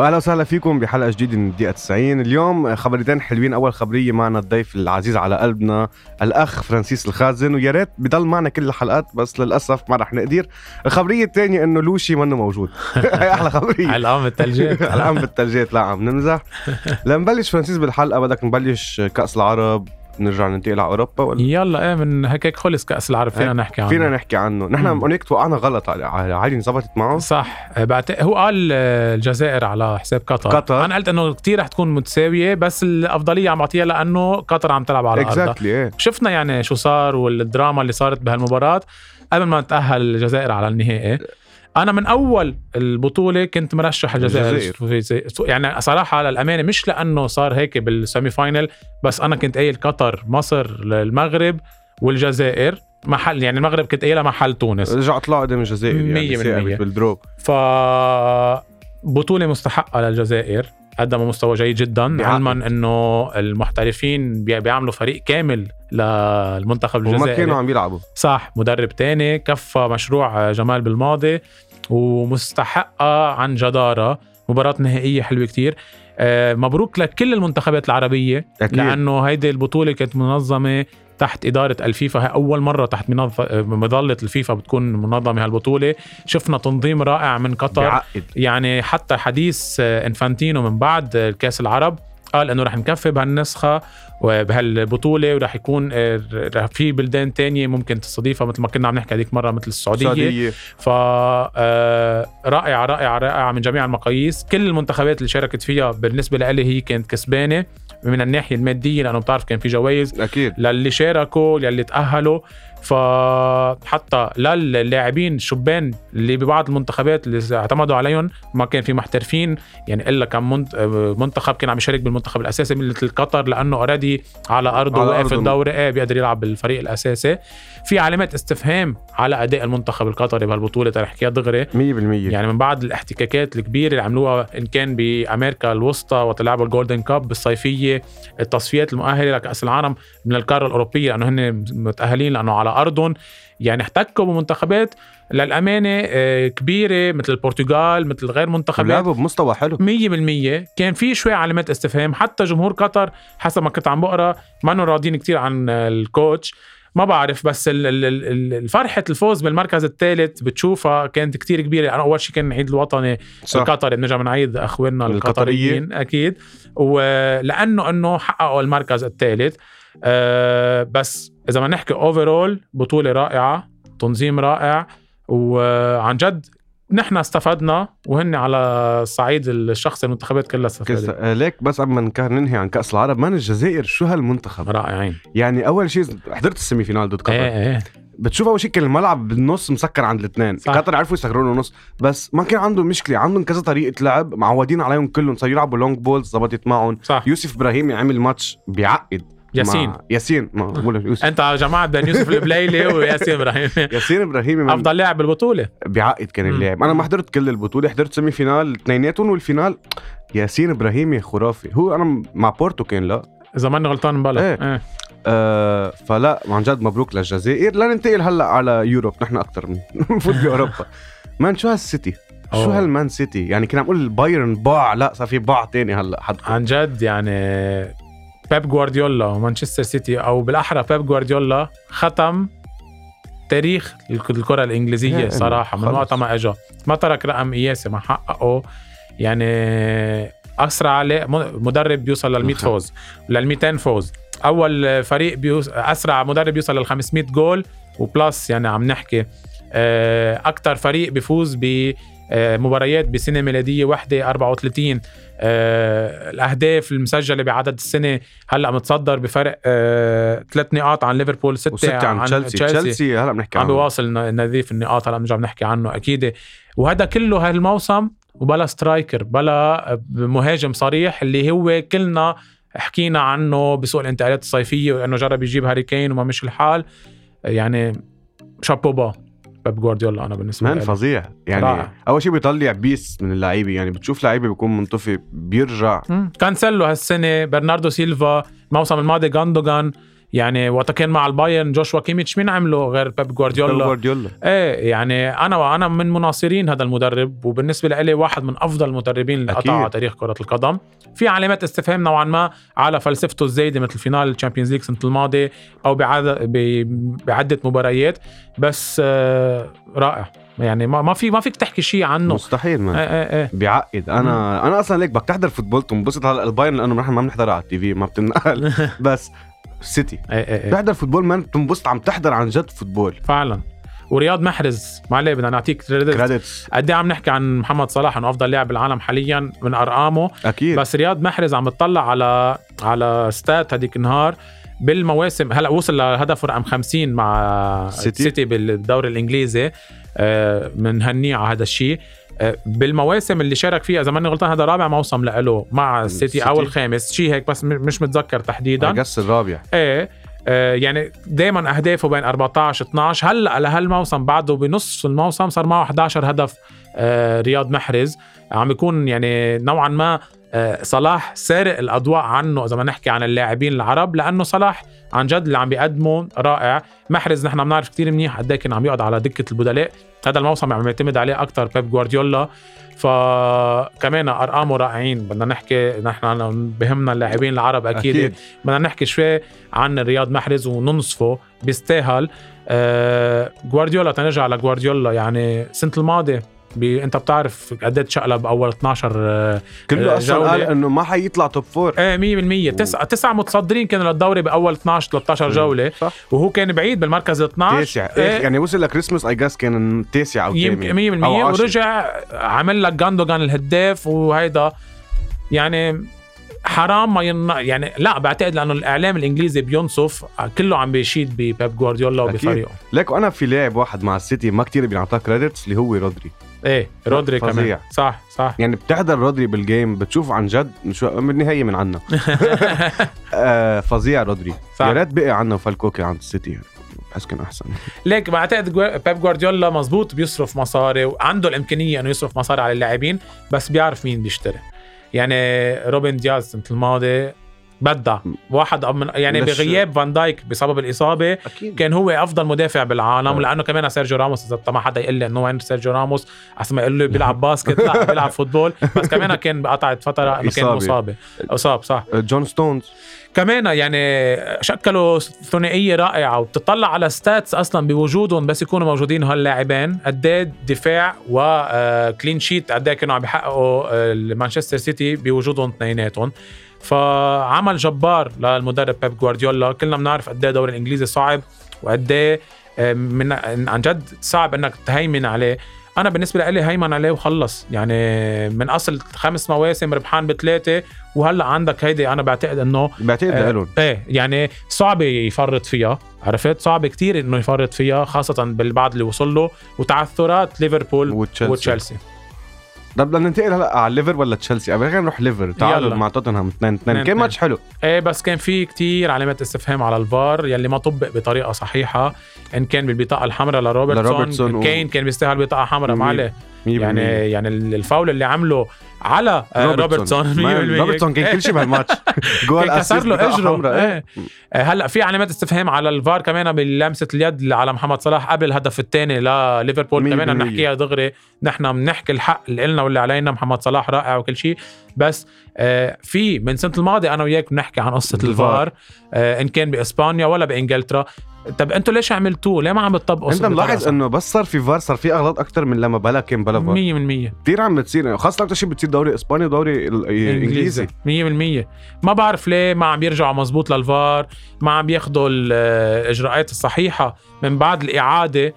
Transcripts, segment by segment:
واهلا وسهلا فيكم بحلقة جديدة من الدقيقة 90 اليوم خبريتين حلوين. أول خبرية معنا الضيف العزيز على قلبنا الأخ فرانسيس الخازن. ويا ريت بضل معنا كل الحلقات بس للأسف ما رح نقدر. الخبرية الثانية إنه لوشي منه موجود. هي أحلى خبرية. علقان بالثلجات الان بالثلجات لا عم نمزح. لنبلش فرانسيس بالحلقة. بدك نبلش كأس العرب نرجع ننتقل على أوروبا ولا؟ يلا إيه من هيك خلص كأس العرب. فينا نحكي عنه. فينا نحكي عنه. نحن. هونيك توقعنا غلط. على علي انظبطت معه. صح. بعت... هو قال آه، الجزائر على حساب قطر. قطر. أنا قلت إنه كتير رح تكون متساوية بس الأفضلية عم بعطيها لأنه قطر عم تلعب على أرضها. exactly إيه. شفنا يعني شو صار والدراما اللي صارت بهالمباراة قبل ما تأهل الجزائر على النهائي. أنا من أول البطولة كنت مرشح الجزائر. يعني صراحة للامانه مش لأنه صار هيك بال semi final بس أنا كنت قايل قطر مصر المغرب والجزائر. محل يعني المغرب كنت قايلها محل تونس. رجع طلع قدام الجزائر يعني مية بالمية. ثابت بالدروب. ف بطولة مستحقة للجزائر. قدموا مستوى جيد جدا. علما إنه المحترفين بي- بيعملوا فريق كامل للمنتخب وما الجزائري. كانوا عم يلعبوا. صح مدرب تاني كفى مشروع جمال بالماضي ومستحقة عن جدارة. مباراة نهائية حلوة كتير. مبروك لكل المنتخبات العربية أكيد. لأنه هيدي البطولة كانت منظمة تحت إدارة الفيفا. هي أول مرة تحت مظلة الفيفا بتكون منظمة هالبطولة. شفنا تنظيم رائع من قطر. بعقد يعني حتى حديث آه، إنفانتينو من بعد آه، كاس العرب. قال إنه رح نكفي بهالنسخة وبهالبطولة ورح يكون آه، رح في بلدان تانية ممكن تستضيفها مثل ما كنا عم نحكي هذيك مرة مثل السعودية. السعودية. ف آه، رائعة رائعة رائعة من جميع المقاييس. كل المنتخبات اللي شاركت فيها بالنسبة لي هي كانت كسبانة من الناحية المادية لأنه بتعرف كان في جوائز. أكيد. للي شاركوا للي تأهلوا. فحتى للاعبين الشبان اللي ببعض المنتخبات اللي اعتمدوا عليهم ما كان في محترفين. يعني إلا منت- منتخب كان عم يشارك بالمنتخب الأساسي مثل قطر لأنه already على أرضه واقف أرضه. الدوري إيه بيقدر يلعب بالفريق الأساسي. في علامات استفهام على أداء المنتخب القطري بهالبطولة رح احكيها دغري. 100% يعني من بعد الاحتكاكات الكبيرة اللي عملوها إن كان بأمريكا الوسطى وتلعبوا ال Golden Cup بالصيفية التصفيات المؤهلة لكأس العالم من القارة الأوروبية لأنه هن متأهلين لأنه على أرضهم. يعني احتكوا بمنتخبات للأمانة آه، كبيرة مثل البرتغال مثل غير منتخبات. لعبوا بمستوى حلو. 100% كان في شوي علامات استفهام. حتى جمهور قطر حسب ما كنت عم بقرأ ما راضيين كتير عن الكوتش. ما بعرف بس ال- ال- ال- الفرحة الفوز بالمركز الثالث بتشوفها كانت كتير كبيرة. أنا أول شيء كان العيد الوطني صح. القطري بنرجع بنعيد أخواننا. القطريين أكيد. ولأنه أنه حققوا المركز الثالث. أه بس إذا ما نحكي overall بطولة رائعة تنظيم رائع وعن جد نحن استفدنا وهن على الصعيد الشخصي المنتخبات كلها. استفادت. آه، ليك بس قبل ما ننهي عن كأس العرب man الجزائر؟ شو هالمنتخب؟ رائعين. يعني أول شيء حضرت ال semi final ضد قطر. إيه. إيه بتشوف أول شيء كان الملعب بالنص مسكر عند الاثنين. قطر عرفوا يسكروا له نص بس ما كان عندهم مشكلة عندهم كذا طريقة لعب معودين عليهم كلهم صاروا يلعبوا long balls زبطت معهم. صح. يوسف ابراهيمي عمل ماتش بيعقد. ياسين. ياسين. ما بقول يوسف. أنت جماعة بين يوسف البليلي وياسين إبراهيم. ياسين ابراهيمي من أفضل لاعب بالبطولة. بيعقد كان. اللاعب. أنا ما حضرت كل البطولة حضرت semi final اثنيناتهم وال final. ياسين ابراهيمي خرافي. هو أنا مع بورتو كان لا. إذا ماني غلطان مبلا إيه. إيه. آه فلا عن جد مبروك للجزائر. لا ننتقل هلأ على Europe. نحن أكثر من نفوت بأوروبا. man شو هالسيتي؟ شو. هال Man City؟ يعني كنا عم نقول بايرن بعبع. لا صار في بعبع تاني هلأ حد. عن جد يعني بيب جوارديولا ومانشستر سيتي أو بالأحرى بيب جوارديولا ختم تاريخ الك- الكرة الإنجليزية صراحة من. وقت ما اجى ما ترك رقم قياسي ما حققه. يعني أسرع مدرب بيوصل لل 100 مخ- فوز لل 200 فوز. أول فريق بيوص... أسرع مدرب بيوصل لل 500 جول و plus يعني عم نحكي أكثر فريق بيفوز ب آه، مباريات بسنه ميلادية واحدة 34 آه، الأهداف المسجلة بعدد السنة هلأ متصدر بفرق آه، ثلاث نقاط عن ليفربول ستة وستة عن تشيلسي. تشيلسي. هلأ بنحكي عم عنه. بيواصل ن- نظيف النقاط هلأ بنرجع بنحكي عنه أكيد. وهذا كله هالموسم وبلا striker بلا مهاجم صريح اللي هو كلنا حكينا عنه بسوق الانتقالات الصيفية وإنه جرب يجيب هاري كين وما مشي الحال. يعني chapeau bas بيب جوارديولا أنا بالنسبة man لي فظيع يعني رائع. أول شيء بيطلع best من اللعيبة يعني بتشوف لعيبة بيكون منطفي بيرجع مم. كانسيلو هالسنة برناردو سيلفا الموسم الماضي جاندوغان يعني وقت كان مع البايرن جوشوا كيميتش مين عمله غير بيب جوارديولا؟ جوارديولا. إيه يعني أنا وأنا من مناصرين هذا المدرب وبالنسبة لي واحد من أفضل المدربين اللي. قطعوا تاريخ كرة القدم. في علامات استفهام نوعا ما على فلسفته الزايدة مثل final ال Champions League السنة الماضية أو بعدة مباريات. بس آه رائع. يعني ما ما في ما فيك تحكي شيء عنه. مستحيل ما إيه إيه بيعقد أنا أنا أصلا ليك بدك تحضر football تنبسط هلا البايرن لأنه نحن ما بنحضرها على ال TV ما بتنقل. بس سيتي. إيه إيه, إيه. بتحضر football ما بتنبسط عم تحضر عن جد football. فعلا. ورياض محرز معليه بدنا نعطيك credit قد إيه عم نحكي عن محمد صلاح إنه أفضل لاعب بالعالم حاليا من أرقامه. أكيد. بس رياض محرز عم بتطلع على على stats هذيك النهار بالمواسم هلأ وصل لهدف رقم 50 مع سيتي. سيتي بالدوري الإنجليزي آه، بنهنيه على هذا الشيء. آه، بالمواسم اللي شارك فيها إذا ماني غلطان هذا رابع موسم له مع السيتي أو. الخامس شيء هيك بس مش متذكر تحديدا. قص الرابع. إيه آه، يعني دائما أهدافه بين 14 12 هلأ لهالموسم بعده بنص الموسم صار معه 11 هدف آه، رياض محرز. عم يكون يعني نوعا ما صلاح سارق الأضواء عنه إذا ما نحكي عن اللاعبين العرب لأنه صلاح عن جد اللي عم بيقدمه رائع. محرز نحن بنعرف كثير منيح قد إيه كان عم يقعد على دكة البدلاء. هذا الموسم عم يعتمد عليه أكثر بيب جوارديولا. فكمان أرقامه رائعين. بدنا نحكي نحن بهمنا اللاعبين العرب أكيد, أكيد. بدنا نحكي شوي عن رياض محرز وننصفه بيستاهل. آه جوارديولا تنرجع لجوارديولا يعني السنة الماضية بي انت بتعرف قد إيه تشقلب أول 12 آه كله أصلا جولة. قال إنه ما حيطلع top four إيه 100% تسعة تسعة متصدرين كانوا للدوري بأول 12 13 جولة. صح. وهو كان بعيد بالمركز ال 12 تاسع إيه، يعني وصل ل Christmas I guess كان تاسع أو يمكن 100% ثامن أو عشرة. ورجع عمل لك جاندوجان الهداف وهيدا يعني حرام ما ين... يعني لا بعتقد لأنه الإعلام الإنجليزي بينصف كله عم بيشيد ببيب جوارديولا. وبفريقه. ليك وأنا في لاعب واحد مع السيتي ما كتير بينعطاه credits اللي هو رودري. إيه رودري فظيع. كمان صح صح. يعني بتحضر رودري بال game بتشوف عن جد شو بالنهايه من عنا. آه فظيع رودري. صح. يا ريت بقي عنا فالكوكي عند السيتي. بحس كان أحسن. ليك بعتقد بيب جوارديولا مزبوط بيصرف مصاري وعنده الإمكانية إنه يصرف مصاري على اللاعبين بس بيعرف مين بيشتري. يعني روبن دياز السنة الماضيه بدع واحد من يعني بغياب فان دايك بسبب الإصابة أكيد. كان هو أفضل مدافع بالعالم آه. لأنه كمان سيرجيو راموس إذا ما حدا يقول لي إنه وين سيرجيو راموس أصلا ما يقول له بيلعب basket لا بيلعب football. بس كمان كان قطعت فترة إنه كان. مصابه اصاب صح. جون ستونز. كمان يعني شكلوا ثنائية رائعة وبتطلع على stats أصلا بوجودهم بس يكونوا موجودين هاللاعبين. قد إيه دفاع و clean sheet قد إيه كانوا عم بيحققوا آه، مانشستر سيتي بوجودهم اثنيناتهم. فعمل جبار للمدرب بيب جوارديولا. كلنا بنعرف قد إيه الدوري الإنجليزي صعب وقد إيه آه، من عن جد صعب إنك تهيمن عليه. أنا بالنسبة لي هيمن عليه وخلص. يعني من أصل خمس مواسم ربحان بثلاثة وهلأ عندك هيدي أنا بعتقد إنه بعتقد آه، إيه يعني صعب يفرط فيها عرفت؟ صعب كتير إنه يفرط فيها خاصة بالبعض اللي وصل له وتعثرات ليفربول وتشيلسي. وتشيلسي. طب بدنا ننتقل هلا على ليفر ولا تشيلسي؟ قبل خلينا نروح ليفر. تعالوا. مع توتنهام 2 2 اتنين كان. ماتش حلو. إيه بس كان في كتير علامات استفهام على الفار يلي ما طبق بطريقة صحيحة. إن كان بالبطاقة الحمراء لروبرتسون, لروبرتسون و- كين كان بيستاهل بطاقة حمراء. مية يعني. يعني الفاول اللي عمله على آه، روبرتسون. 100% ما- روبرتسون كان كل شيء بهالماتش جول كسر له أجره. حمراء، إيه. آه، هلا في علامات استفهام على الفار كمان بلمسة اليد على محمد صلاح قبل الهدف الثاني لليفربول كمان. نحكيها دغري نحن بنحكي الحق اللي لنا واللي علينا. محمد صلاح رائع وكل شيء. بس آه، في من سنة الماضي أنا وياك بنحكي عن قصة الفار. آه، إن كان بإسبانيا ولا بإنجلترا. طب أنتوا ليش عملتوه؟ ليه ما عم تطبقوا انت ملاحظ انه بس صار في فار صار في اغلاط أكثر من لما بلا كان بلا فار. 100% كثير عم بتصير خاصة أكثر شيء بتصير دوري إسباني ودوري إنجليزي. إنجليزي. 100% ما بعرف ليه ما عم بيرجعوا مزبوط للفار ما عم بياخذوا الاجراءات الصحيحة من بعد الإعادة.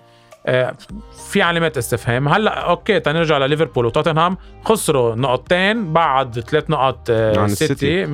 في علامات استفهام. هلا أوكي تنرجع لليفربول. وتوتنهام خسروا نقطتين بعد ثلاث نقط آه، عن سيتي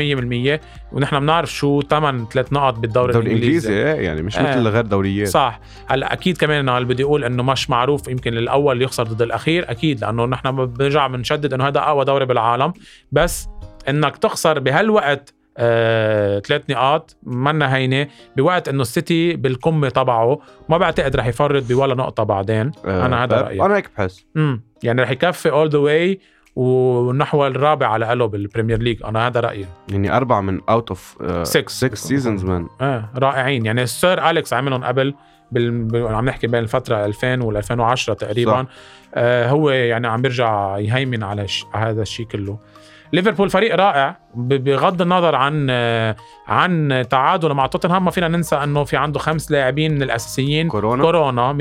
100% ونحن بنعرف شو ثمن ثلاث نقط بالدوري الدوري الإنجليزي. الإنجليزي إيه يعني مش آه. مثل غير دوريات. صح. هلا أكيد كمان اللي بدي أقول إنه مش معروف يمكن الأول يخسر ضد الأخير أكيد لأنه نحن بنرجع بنشدد إنه هذا أقوى دوري بالعالم. بس إنك تخسر بهالوقت آه، ثلاث نقاط. منا هينة. بوقت إنه السيتي بالقمة تبعه ما بعتقد رح يفرط بولا نقطة بعدين. آه، أنا هذا رأيي. أنا هيك بحس. امم يعني رح يكفي all the way ونحو الرابع على الاقل بال Premier League أنا هذا رأيي. يعني أربعة من out of Six. 6 seasons man آه رائعين. يعني السير اليكس عملهم قبل بال... بال- عم نحكي بين الفترة 2000 وال 2010 تقريبا. صح. آه هو يعني عم بيرجع يهيمن على ش... على هذا الشيء كله. ليفربول فريق رائع بغض النظر عن عن تعادله مع توتنهام ما فينا ننسى إنه في عنده خمس لاعبين من الأساسيين. كورونا. كورونا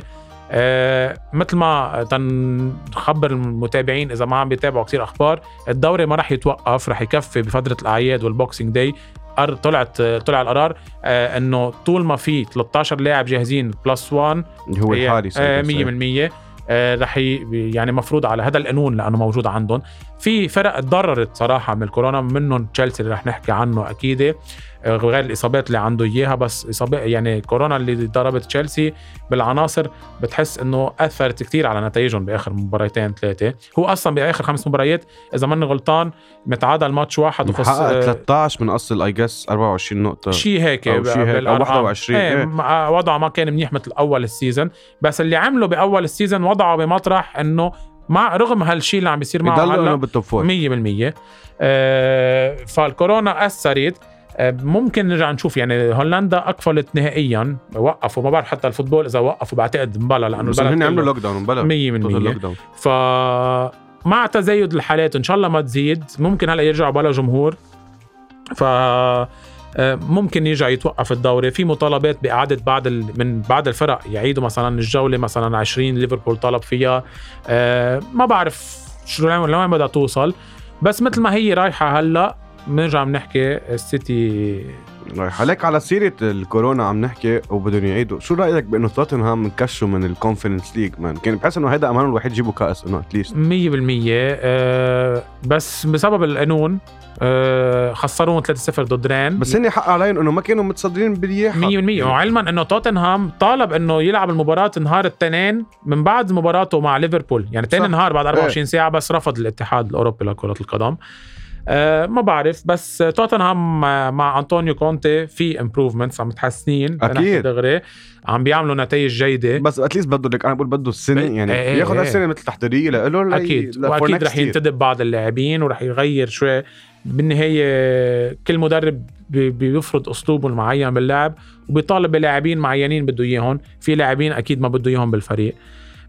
100% آه مثل ما تنخبر المتابعين إذا ما عم بيتابعوا كثير أخبار الدوري ما راح يتوقف راح يكفي بفترة الأعياد وال Boxing Day. طلعت طلع القرار آه إنه طول ما في 13 لاعب جاهزين plus 1 اللي هو الحارس آه 100% آه رح ي... يعني مفروض على هذا القانون لأنه موجود عندهم. في فرق تضررت صراحة من الكورونا منهم تشيلسي اللي رح نحكي عنه أكيد آه، غير الإصابات اللي عنده إياها بس اصابات يعني كورونا اللي ضربت تشيلسي بالعناصر بتحس إنه أثرت كثير على نتائجهم بآخر مباريتين ثلاثة هو أصلا بآخر خمس مباريات إذا ماني غلطان متعادل ماتش واحد وخس محقق آه، 13 من أصل I guess 24 نقطة شيء هيك أو شي هيك، بالأرقام. 21 إيه إيه. مع- وضعه ما كان منيح مثل أول ال season بس اللي عمله بأول ال season وضعه بمطرح إنه مع رغم هالشيء اللي عم بيصير معه هلا بال top four 100% آه فالكورونا أثرت آه، ممكن نرجع نشوف يعني هولندا أقفلت نهائيا وقفوا ما بعرف حتى ال football إذا وقفوا بعتقد مبلا لأنه بس هن عملوا lockdown بلا 100% lockdown ف مع تزايد الحالات إن شاء الله ما تزيد. ممكن هلأ يرجعوا بلا جمهور. ف آه، ممكن يرجع يتوقف الدوري. في مطالبات بإعادة بعض ال... من بعض الفرق يعيدوا مثلا الجولة مثلا 20 ليفربول طلب فيها. آه، ما بعرف شو لوين بدها توصل. بس مثل ما هي رايحة هلأ بنرجع بنحكي السيتي. رايح عليك على سيرة الكورونا عم نحكي وبدهم يعيدوا. شو رأيك بأنه توتنهام انكشوا من ال Conference League man كان بحس إنه هيدا أمانهم الوحيد يجيبوا كأس إنه at least 100% آه، بس بسبب القانون آه، خسروهم 3-0 ضد رين بس هن حق عليهم إنه ما كانوا متصدرين بالرياح 100% وعلما إنه توتنهام طالب إنه يلعب المباراة نهار الاثنين من بعد مباراته مع ليفربول. يعني ثاني. نهار بعد 24 ساعة بس رفض الاتحاد الأوروبي لكرة القدم. أه ما بعرف بس توتنهام مع- أنطونيو كونتي في improvements عم متحسنين. نحكي دغري. عم بيعملوا نتائج جيدة. بس at least بده لك أنا بقول بده السنة إيه، يعني إيه، ياخذ إيه. السنة مثل تحضيرية له أكيد. وأكيد رح. ينتدب بعض اللاعبين ورح يغير شوي. بالنهاية كل مدرب بي- بيفرض أسلوبه المعين باللعب وبيطالب بلاعبين معينين بده إياهم. في لاعبين أكيد ما بده إياهم بالفريق.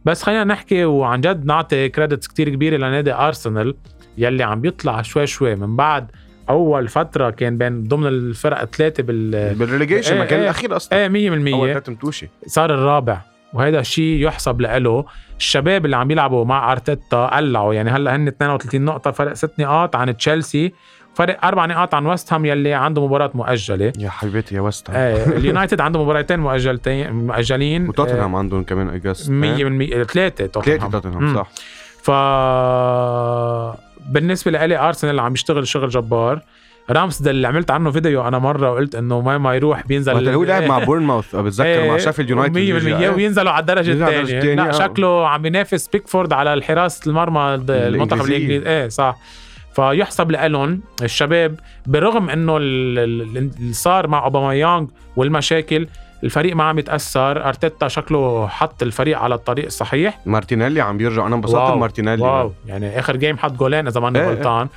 بس خلينا نحكي وعن جد نعطي credits كتير كبيرة لنادي ارسنال يلي عم بيطلع شوي شوي من بعد أول فترة كان بين ضمن الفرق الثلاثة بال بالريليجيشن إيه، ما كان إيه. الأخير أصلا. إيه 100% أول ثلاث متوشي. صار الرابع وهذا الشيء يحسب له الشباب اللي عم يلعبوا مع أرتيتا قلعوا. يعني هلأ هن 32 نقطة فرق 6 نقاط عن تشيلسي. فرق أربع نقاط عن ويست هام يلي عنده مباراة مؤجلة. يا حبيبتي يا ويست هام. آه اليونايتد عنده مباراتين مؤجلتين مؤجلين. وتوتنهام عندهم كمان guess 100% ثلاثة ثلاثة توتنهام. صح. ف بالنسبة لإلي ارسنال عم يشتغل شغل جبار. رامسدل اللي عملت عنه فيديو أنا مرة وقلت إنه ما ما يروح بينزل هو لعب مع بورنموث بتذكر مع شيفيلد يونايتد 100% وينزلوا على الدرجة الثانية لا. شكله عم بينافس بيكفورد على حراسه المرمى المنتخب. الإنجليزي. إيه صح. فيحسب لهم الشباب برغم إنه ال- ال- اللي صار مع اوباميانج والمشاكل الفريق ما عم يتأثر أرتيتا شكله حط الفريق على الطريق الصحيح مارتينيلي عم بيرجع. أنا انبسطت wow، بمارتينيلي. wow. يعني آخر game حط جولين إذا ماني إيه، إيه. غلطان.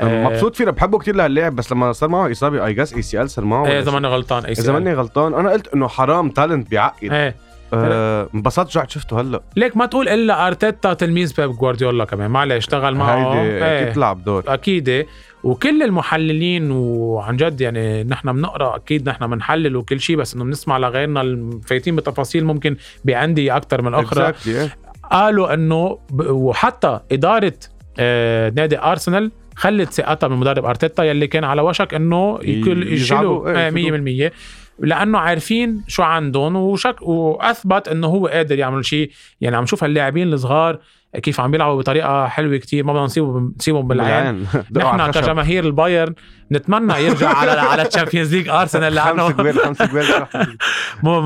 أنا مبسوط فيه بحبه كتير لهاللاعب بس لما صار معه إصابة I guess ACL صار معه. إيه إذا. ماني غلطان اي إذا ماني غلطان أنا قلت إنه حرام talent بيعقد. إيه. آه، انبسطت رجعت شفته هلأ. ليك ما تقول إلا أرتيتا تلميذ بيب جوارديولا كمان. معلش اشتغل معه. هيدي. أكيد تلعب دور. أكيد. وكل المحللين وعن جد يعني نحن بنقرأ أكيد نحن بنحلل وكل شيء بس إنه بنسمع لغيرنا الفايتين بتفاصيل ممكن بانديه أكثر من أخرى. Exactly،. قالوا إنه وحتى إدارة آه نادي أرسنال خلت ثقتها بالمدرب أرتيتا يلي كان على وشك إنه يكل يشيلوا إيه، آه 100% لأنه عارفين شو عندهم وشك وأثبت إنه هو قادر يعمل شيء يعني عم نشوف اللاعبين الصغار كيف عم بيلعبوا بطريقة حلوة كتير ما بدنا نسيبهم نسيبهم بالعين. نحن. كجماهير البايرن نتمنى يرجع على على ال Champions League ارسنال لأنه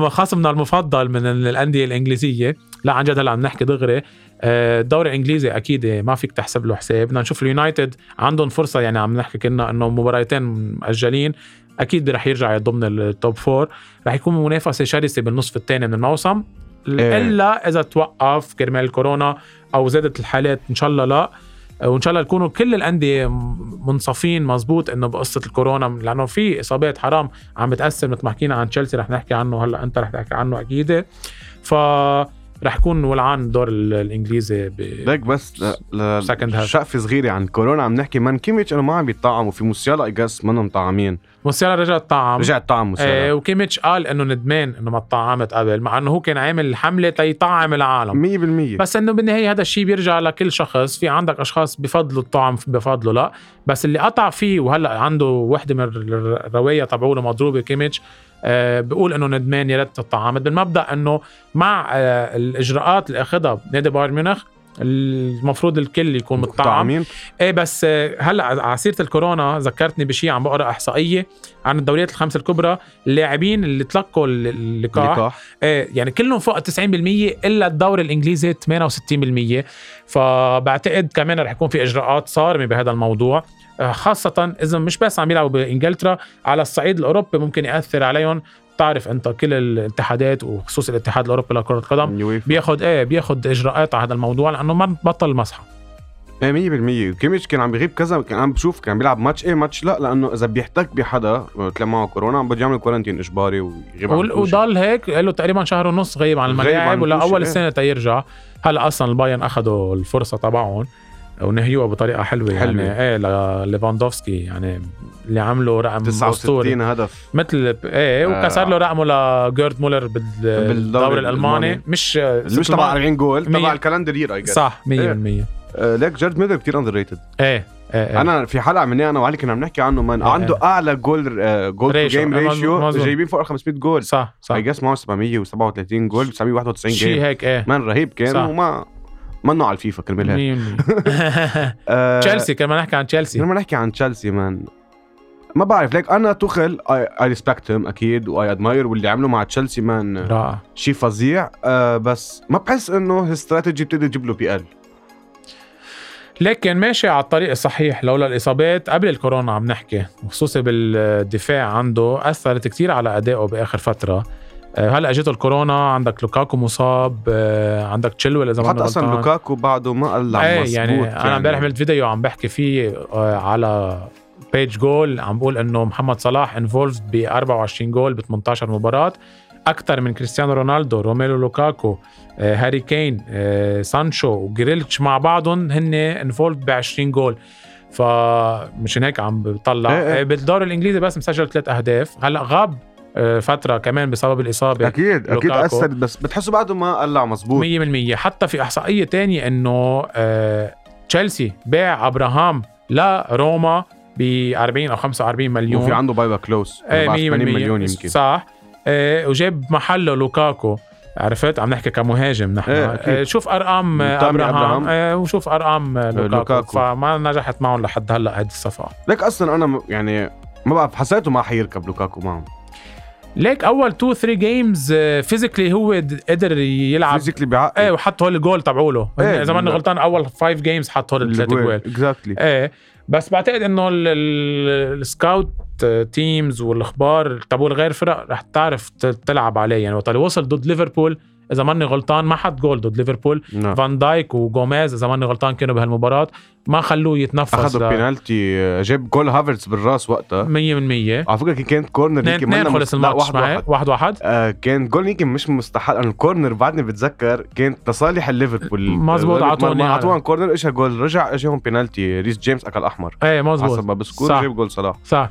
خصمنا المفضل من الأندية الإنجليزية. لا عن جد هلا عم نحكي دغري. آه، الدوري الإنجليزي أكيد ما فيك تحسب له حساب. بدنا نشوف اليونايتد عندهم فرصة يعني عم نحكي كنا إنه مباراتين مؤجلين. أكيد رح يرجع ضمن ال top four رح يكون منافسة شرسة بالنصف الثاني من الموسم. إيه. إلا إذا توقف كرمال الكورونا أو زادت الحالات إن شاء الله لا. وإن شاء الله يكونوا كل الأندية منصفين مزبوط إنه بقصة الكورونا لأنه في إصابات حرام عم بتاثر مثل ما حكينا عن تشيلسي رح نحكي عنه هلأ أنت رح تحكي عنه أكيد. ف رح يكون ولعان الدوري الإنجليزي ب ليك بس ل... شقفة صغيرة عن كورونا. عم نحكي man كيميتش إنه ما عم بيطعموا في موسيالا I guess منهم مطعمين. موسيالا رجع طعم. رجع طعم آه موسيالا وكيميتش قال إنه ندمان إنه ما طعمت قبل مع إنه هو كان عامل حملة تيطعم العالم. 100% بس إنه بالنهاية هذا الشيء بيرجع لكل شخص. في عندك أشخاص بفضلوا الطعم بفضلوا لا. بس اللي قطع فيه وهلأ عنده وحدة من الرواية تبعوله مضروبة كيميتش آه بيقول إنه ندمان يا ريت تطعمت بالمبدا إنه مع آه الإجراءات اللي أخذها نادي بايرن ميونخ المفروض الكل يكون مطعمين إيه بس آه، هلأ على سيره الكورونا ذكرتني بشيء عم بقرا إحصائية عن الدوريات الخمس الكبرى اللاعبين اللي تلقوا ال- اللقاح. لقاح إيه يعني كلهم فوق 90% إلا الدوري الإنجليزي 68% فبعتقد كمان رح يكون في إجراءات صارمة بهذا الموضوع. آه، خاصة إذا مش بس عم يلعبوا بإنجلترا على الصعيد الأوروبي ممكن يأثر عليهم بتعرف أنت كل الاتحادات وخصوصا الاتحاد الأوروبي لكرة القدم بياخد إيه بياخد إجراءات على هذا الموضوع لأنه ما بطل إيه 100% كيميتش كان عم بيغيب كذا كان عم بشوف كان بيلعب ماتش إيه ماتش لا لأنه إذا بيحتك بحدا مثل معه كورونا عم بده يعمل quarantine إجباري ويغيب عن. وضل هيك له تقريبا شهر ونص غايب عن الملاعب ولا أول إيه. السنة تيرجع هلا أصلا البايرن أخذوا الفرصة تبعهم ونهيوها بطريقة حلوة, حلوة. يعني إيه لليفاندوفسكي يعني اللي عملوا رقم أسطوري. 69 هدف. مثل إيه آه. وكسر له رقمه لجيرد مولر بال- بالدوري الألماني. مش مش تبع 40 جول. تبع ال calendar year اي صح 100% إيه. آه ليك جارد ميلر كثير underrated إيه إيه. أنا في حلقة مني أنا وعلي كنا عم نحكي عنه man إيه. عنده أعلى جول آه goal to. game ratio. جايبين فوق ال 500 جول صح صح. I guess معه 737 جول ب 791 شيء game هيك إيه. man رهيب كان صح. وما منه على الفيفا كرمال هيك 100% آه، تشيلسي كمان نحكي عن تشيلسي. لما نحكي عن تشيلسي man ما بعرف ليك أنا توخل I respect him أكيد و I admire واللي عمله مع تشيلسي man شيء فظيع. آه بس ما بحس إنه الاستراتيجي بتقدر تجيب له PL لكن ماشي على الطريق الصحيح. لولا الإصابات قبل الكورونا عم نحكي وخصوصي بالدفاع عنده أثرت كتير على أدائه بآخر فترة. آه، هلا اجته الكورونا عندك لوكاكو مصاب. آه، عندك تشيلويل إذا ما حتى أصلا لوكاكو بعده ما قلع إيه مزبوط يعني أنا امبارح عملت فيديو عم بحكي فيه آه، على page جول عم بقول إنه محمد صلاح involved ب 24 جول ب 18 مباراة. أكثر من كريستيانو رونالدو روميلو لوكاكو آه، هاري كين آه، سانشو وجريلتش مع بعضهم هن involved ب 20 جول فمشان هيك عم بطلع. إيه إيه. آه، بالدوري الإنجليزي بس مسجل ثلاث أهداف. هلأ غاب فترة كمان بسبب الإصابة أكيد أكيد. اثرت بس بتحسه بعده ما قلع مزبوط 100% حتى في إحصائية تانية إنه آه، تشيلسي باع أبراهام لروما. ب 40 أو 45 مليون. وفي عنده buy-back clause إيه 80 100% مليون يمكن. صح. آه، وجاب محله لوكاكو. عرفت؟ عم نحكي كمهاجم نحن. إيه، أكيد. آه، شوف أرقام أبراهام. أبراهام. آه، وشوف أرقام لوكاكو, لوكاكو. فما نجحت معهم لحد هلأ هذه الصفقة. ليك أصلا أنا يعني ما بعرف حسيته ما حيركب لوكاكو معهم. ليك أول 2 3 games physically هو قدر يلعب. physically بيعقد إيه وحط هول الجول تبعوله. إيه، إذا ماني. غلطان أول 5 games حط هول الثلاث جوال exactly إيه. بس بعتقد إنه ال- ال- ال scout teams والأخبار تبع الغير فرق رح تعرف تلعب عليه. يعني وقت وصل ضد ليفربول إذا ماني غلطان ما حط جول ضد ليفربول. نعم. فان دايك وجوميز إذا ماني غلطان كانوا بهالمباراة. ما خلوه يتنفس. أخذوا بينالتي جاب جول هافرتس بالراس وقتها. 100% على فكرة كانت corner هيك اثنين خلص الماتش واحد واحد. واحد واحد. آه كان جول يمكن مش مستحق. لأنه ال corner بعدني بتذكر كانت لصالح الليفربول مظبوط، عطوني أعطوهم corner اجى جول رجع إجاهم بينالتي ريس جيمس أكل أحمر. إيه حسب مزبوط ما بسكور. جاب جول صلاح. صح.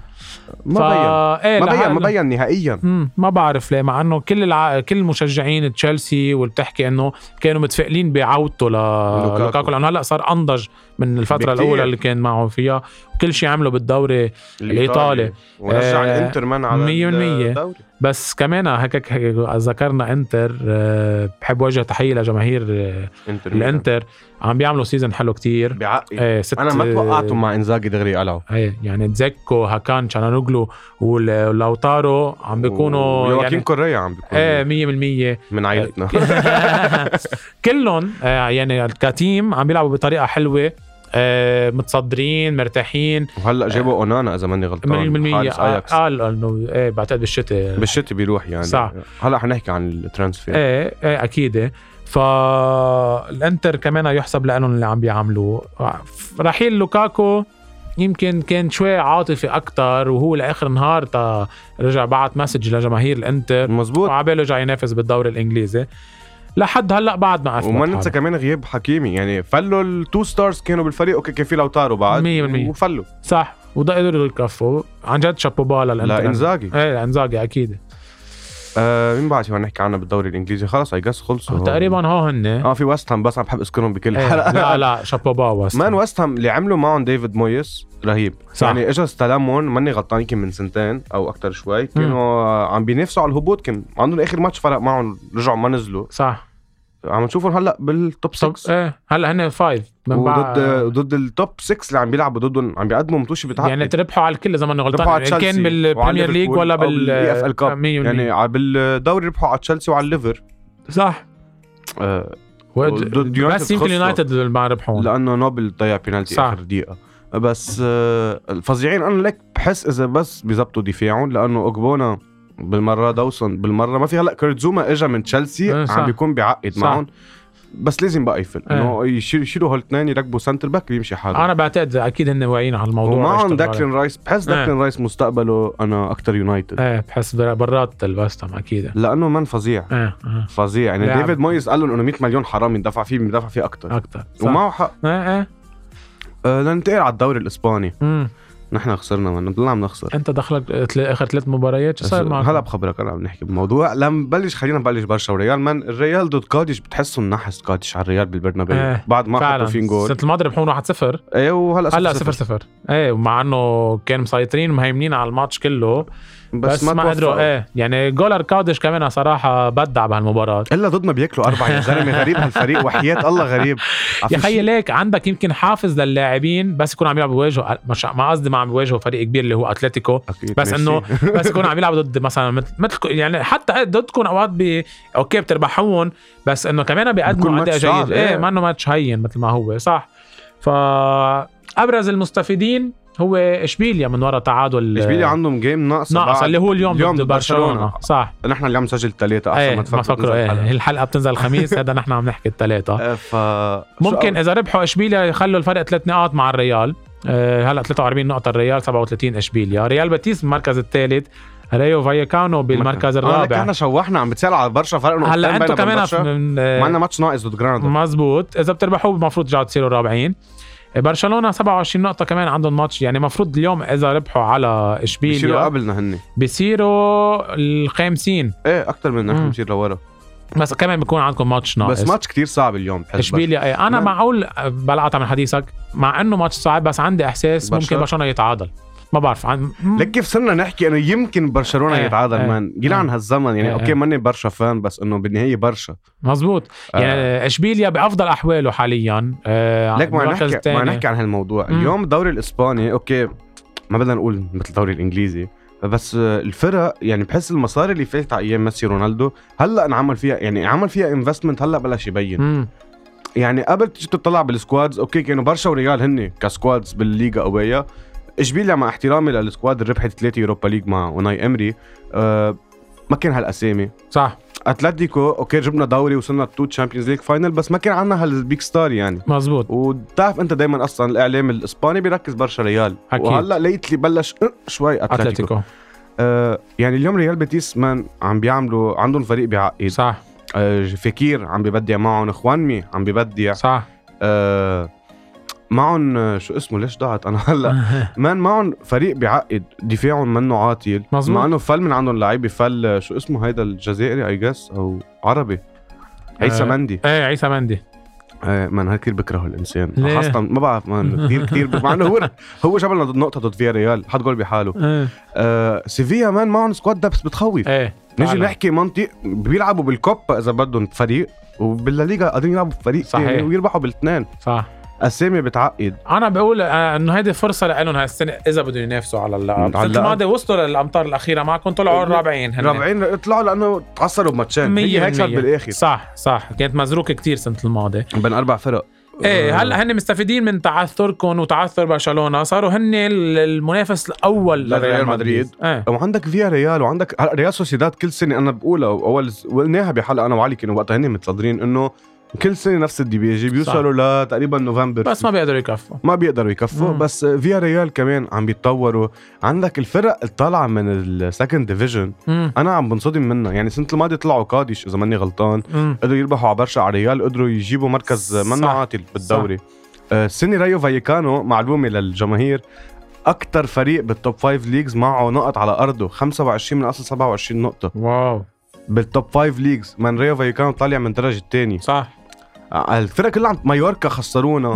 ما بين. إيه ما بين ما بين نهائيا. ما بعرف ليه مع إنه كل الع... كل مشجعين تشيلسي واللي بتحكي إنه كانوا متفائلين بعودته. لوكاكو لأنه هلأ صار أنضج من الفترة بكتير. الأولى اللي كان معه فيها. كل شيء عمله بالدوري الإيطالي. ورجع آه، الإنتر مان على مية بالمية. الدوري. بس كمان هيك ذكرنا إنتر آه، بحب وجه تحية لجماهير آه، إنتر. الإنتر. عم بيعملوا season حلو كتير. بس أنا ما توقعتهم مع إنزاغي دغري قلعوا إيه يعني دزيكو هاكان تشالهانوغلو ولوتارو عم بيكونوا خواكين يعني كوريا عم بيكون إيه مية بالمية من عيلتنا. كلهم آه، يعني ك team عم بيلعبوا بطريقة حلوة. آه متصدرين مرتاحين. وهلأ جابوا أونانا إذا ماني غلطان. 100% حارس اياكس قال إنه إيه بعتقد بالشتاء. بالشتي بيروح يعني. صح. هلأ حنحكي عن ال transfer. إيه إيه أكيد. فالانتر كمان يحسب لهم اللي عم بيعملوه. رحيل لوكاكو يمكن كان شوي عاطفي أكثر وهو لآخر نهار تا رجع بعت message لجماهير الإنتر. مزبوط. وعباله جاي ينافس بالدوري الإنجليزي. لحد هلأ بعد ما اثبت وما. ننسى كمان غياب حكيمي يعني فلوا ال two stars كانوا بالفريق أوكي كان في لوتارو بعد؟ 100% وفلوا. صح. وده قدروا يكفوا عن جد chapeau bas للإنتر. لإنزاغي إيه لإنزاغي أكيد. آه مين بعد شو نحكي عنها بالدوري الإنجليزي؟ خلص اي جاس خلصوا تقريبا هو هن. آه في ويست هام بس عم بحب أذكرهم بكل إيه. حلقة. لا لا شابوبا وست مان ويست هام اللي عملوا معهم ديفيد مويس رهيب. صح. يعني اجى استلمهم ماني غلطان يمكن من سنتين أو أكثر شوي. كانوا عم بينافسوا على الهبوط كان عندهم آخر ماتش فرق معهم رجعوا ما نزلوا. صح. عم نشوفهم هلأ بالتوب طب 6 إيه هلأ هن فايف من وضد بعد ضد التوب 6 اللي عم بيلعبوا ضدهم عم بيقدموا متوشي بتعقد يعني تربحوا على الكل إذا ما أنا ربحوا على غلطان إن كان بالبريمير ليج ولا بال اف ال كاب 100% يعني ع- بالدوري ربحوا على تشيلسي وعلى الليفر صح. آه ضد بس يمكن. يونايتد ما ربحون لأنه نوبل ضيع بينالتي صح. آخر دقيقة. بس آه الفظيعين أنا لك بحس إذا بس بيزبطوا دفاعهم لأنه اوجبونا بالمرة دوسون بالمرة ما في هلا كيرتزوما اجى من تشيلسي إيه،. عم بيكون بيعقد. معهم. بس لازم بقى يفل. إيه. إنه يشيل- يشيلوا هالاثنين يركبوا سنتر باك بيمشي حاله. أنا بعتقد أكيد هن واعيين على الموضوع. ومعهم ديكلان رايس. بحس إيه. داكلين رايس مستقبله أنا أكثر يونايتد. إيه بحس بر- برات الوست هام أكيد. لأنه من فظيع. إيه إيه. فظيع. يعني لاعب. ديفيد مويز قال لهم إنه 100 مليون حرام يندفع فيه بيندفع فيه أكثر أكثر ومعه حق. إيه إيه. أه لننتقل على الدوري الإسباني. مم. نحن خسرنا من ضلنا عم نخسر. انت دخلك آخر ثلاث مباريات شو صار معك؟ هلا بخبرك أنا عم نحكي بموضوع. لما نبلش خلينا نبلش برشا وريال. من الريال ضد كاديز بتحسوا نحس كاديز على الريال بالبرنابيو. إيه، بعد ما حطوا فين جول. السنة الماضيه ربحون 1-0 إيه وهلا هلا 0 0 إيه ومع إنه كان مسيطرين ومهيمنين على الماتش كله. بس, بس, ما, قدروا توفقوا. إيه يعني goaler كاديز كمان صراحة بدع بهالمباراة إلا ضدنا بياكلوا اربعه يا زلمة غريب هالفريق وحياة الله غريب يا خيي ليك عندك يمكن حافز للاعبين بس يكونوا عم يلعبوا بيواجهوا مش ما قصدي ما عم بيواجهوا فريق كبير اللي هو أتلتيكو بس. إنه بس يكونوا عم يلعبوا ضد مثلا مثل مثل يعني حتى ضدكم أوقات بي أوكي بتربحون بس إنه كمان بيقدموا أداء جيد إيه إيه. ما إنه ماتش هين مثل ما هو صح فابرز المستفيدين هو إشبيليا من وراء تعادل إشبيليا عندهم game ناقص بعد. اللي هو اليوم, اليوم ضد برشلونة. صح. نحن اليوم نسجل ثلاثة احسن إيه ما تفكروا فكروا إيه الحلقة بتنزل الخميس هذا نحن عم نحكي الثلاثه إيه، ف ممكن إذا ربحوا إشبيليا يخلوا الفرق ثلاث نقاط مع الريال. آه، هلا 43 نقطة الريال 37 إشبيليا. ريال باتيس بالمركز الثالث رايو فايكانو بالمركز الرابع. إحنا شو إحنا عم بتسأل على برشا فرق نقطتين هلا أنتم كمان عندنا ماتش ناقص ضد جرانادا. مزبوط. إذا بتربحوا المفروض ترجعوا تصيروا رابعين. برشلونة 27 نقطة كمان عندهم ماتش يعني المفروض اليوم إذا ربحوا على بيصيروا إشبيليا قبلنا هن بيصيروا الخامسين إيه أكثر من نحن. بنصير لورا بس كمان بيكون عندكم ماتش ناقص بس ماتش كتير صعب اليوم بحس إشبيليا إيه أنا نعم. معقول بقاطع من حديثك مع إنه ماتش صعب بس عندي إحساس برشا. ممكن برشلونة يتعادل ما بعرف عم لك كيف صرنا نحكي إنه يمكن برشلونة إيه، يتعادل إيه، man جينا إيه. عن هالزمن يعني إيه، أوكي إيه. ماني برشا fan بس إنه بالنهاية برشا مزبوط آه. يعني إشبيليا بأفضل أحواله حاليا آه لك ما نحكي ما. نحكي عن هالموضوع مم. اليوم الدوري الإسباني أوكي ما بدنا نقول مثل الدوري الإنجليزي بس آه، الفرق يعني بحس المصاري اللي فاتت على أيام ميسي رونالدو هلأ انعمل فيها يعني عمل فيها investment هلأ بلش يبين مم. يعني قبل تيجي تطلع بال squads أوكي كانوا برشا وريال هن ك squads بالليغا قويه إشبيليا مع احترامي لل squad اللي ربحت ثلاثة Europa League مع أوناي إمري أه ما كان هالأسامي. صح. أتلتيكو أوكي جبنا دوري وصلنا two Champions League final بس ما كان عندنا هال big star يعني. مزبوط وبتعرف أنت دايما أصلا الإعلام الإسباني بيركز برشا ريال أكيد. وهلأ lately بلش أه، شوي أتلتيكو, أتلتيكو. آه يعني اليوم ريال بيتيس man عم بيعملوا عندهم فريق بيعقد صح. آه فقير عم ببدع معهم خوانمي عم ببدع. صح. آه معهم آه، شو اسمه؟ ليش ضاعت؟ أنا هلأ. man معهم فريق بيعقد دفاعهم منه عاطل مظبوط. مع إنه فل من عندهم لعيبة فل آه، شو اسمه هيدا؟ الجزائري I guess أو عربي. عيسى آه، مندي. إيه عيسى مندي. آه man هيك كثير بكرهه لإنسان؟ خاصة ما بعرف man كثير كثير مع إنه هو هو جاب لنا نقطة ضد فياريال حط جول بحاله. إيه. آه سيفيا man معهم squad depth بس بتخوف. إيه فعلاً. نحكي منطق بيلعبوا بالكوبا إذا بدهم فريق وبالليغا قادرين يلعبوا فريق صحيح. ويربحوا بالإثنين. صح. اسامي بتعقد. أنا بقول آه، إنه هيدي فرصة لهم هالسنه إذا بدهم ينافسوا على اللقب على السنة. الماضيه وصلوا للأمتار الأخيرة معكم طلعوا الرابعين هن رابعين طلعوا لأنه تعثروا بماتشين. هي هيك صار 100% بالآخر. صح صح. كانت مزروكة كتير سنة الماضي. بين أربع فرق. إيه هلا هن مستفيدين من تعثركم وتعثر برشلونة؟ صاروا هن ال- المنافس الأول لريال مدريد. إيه. وعندك فيا ريال وعندك هلا ريال سوسيداد كل سنة أنا بقولها أول وقلناها بحلقة أنا وعلي كانوا وقتها هن متصدرين إنه كل سنة نفس الـ DPG بيوصلوا لتقريبا نوفمبر. بس ما بيقدروا يكفوا. ما بيقدروا يكفوا مم. بس فيا ريال كمان عم بيتطوروا. عندك الفرق الطالعة من ال second division. أنا عم بنصدم منها. يعني السنة الماضيه طلعوا قادش إذا ماني غلطان. مم. قدروا يربحوا على برشا على ريال قدروا يجيبوا مركز. منه عاطل بالدوري. السنة رايو فايكانو معلومه للجماهير أكثر فريق بال top five leagues معه نقط على أرضه 25 من أصل 27 نقطة. واو. بال top five leagues من رايو فايكانو طالع من الدرجة الثاني صح. الفرق كلها مايوركا خسرونا.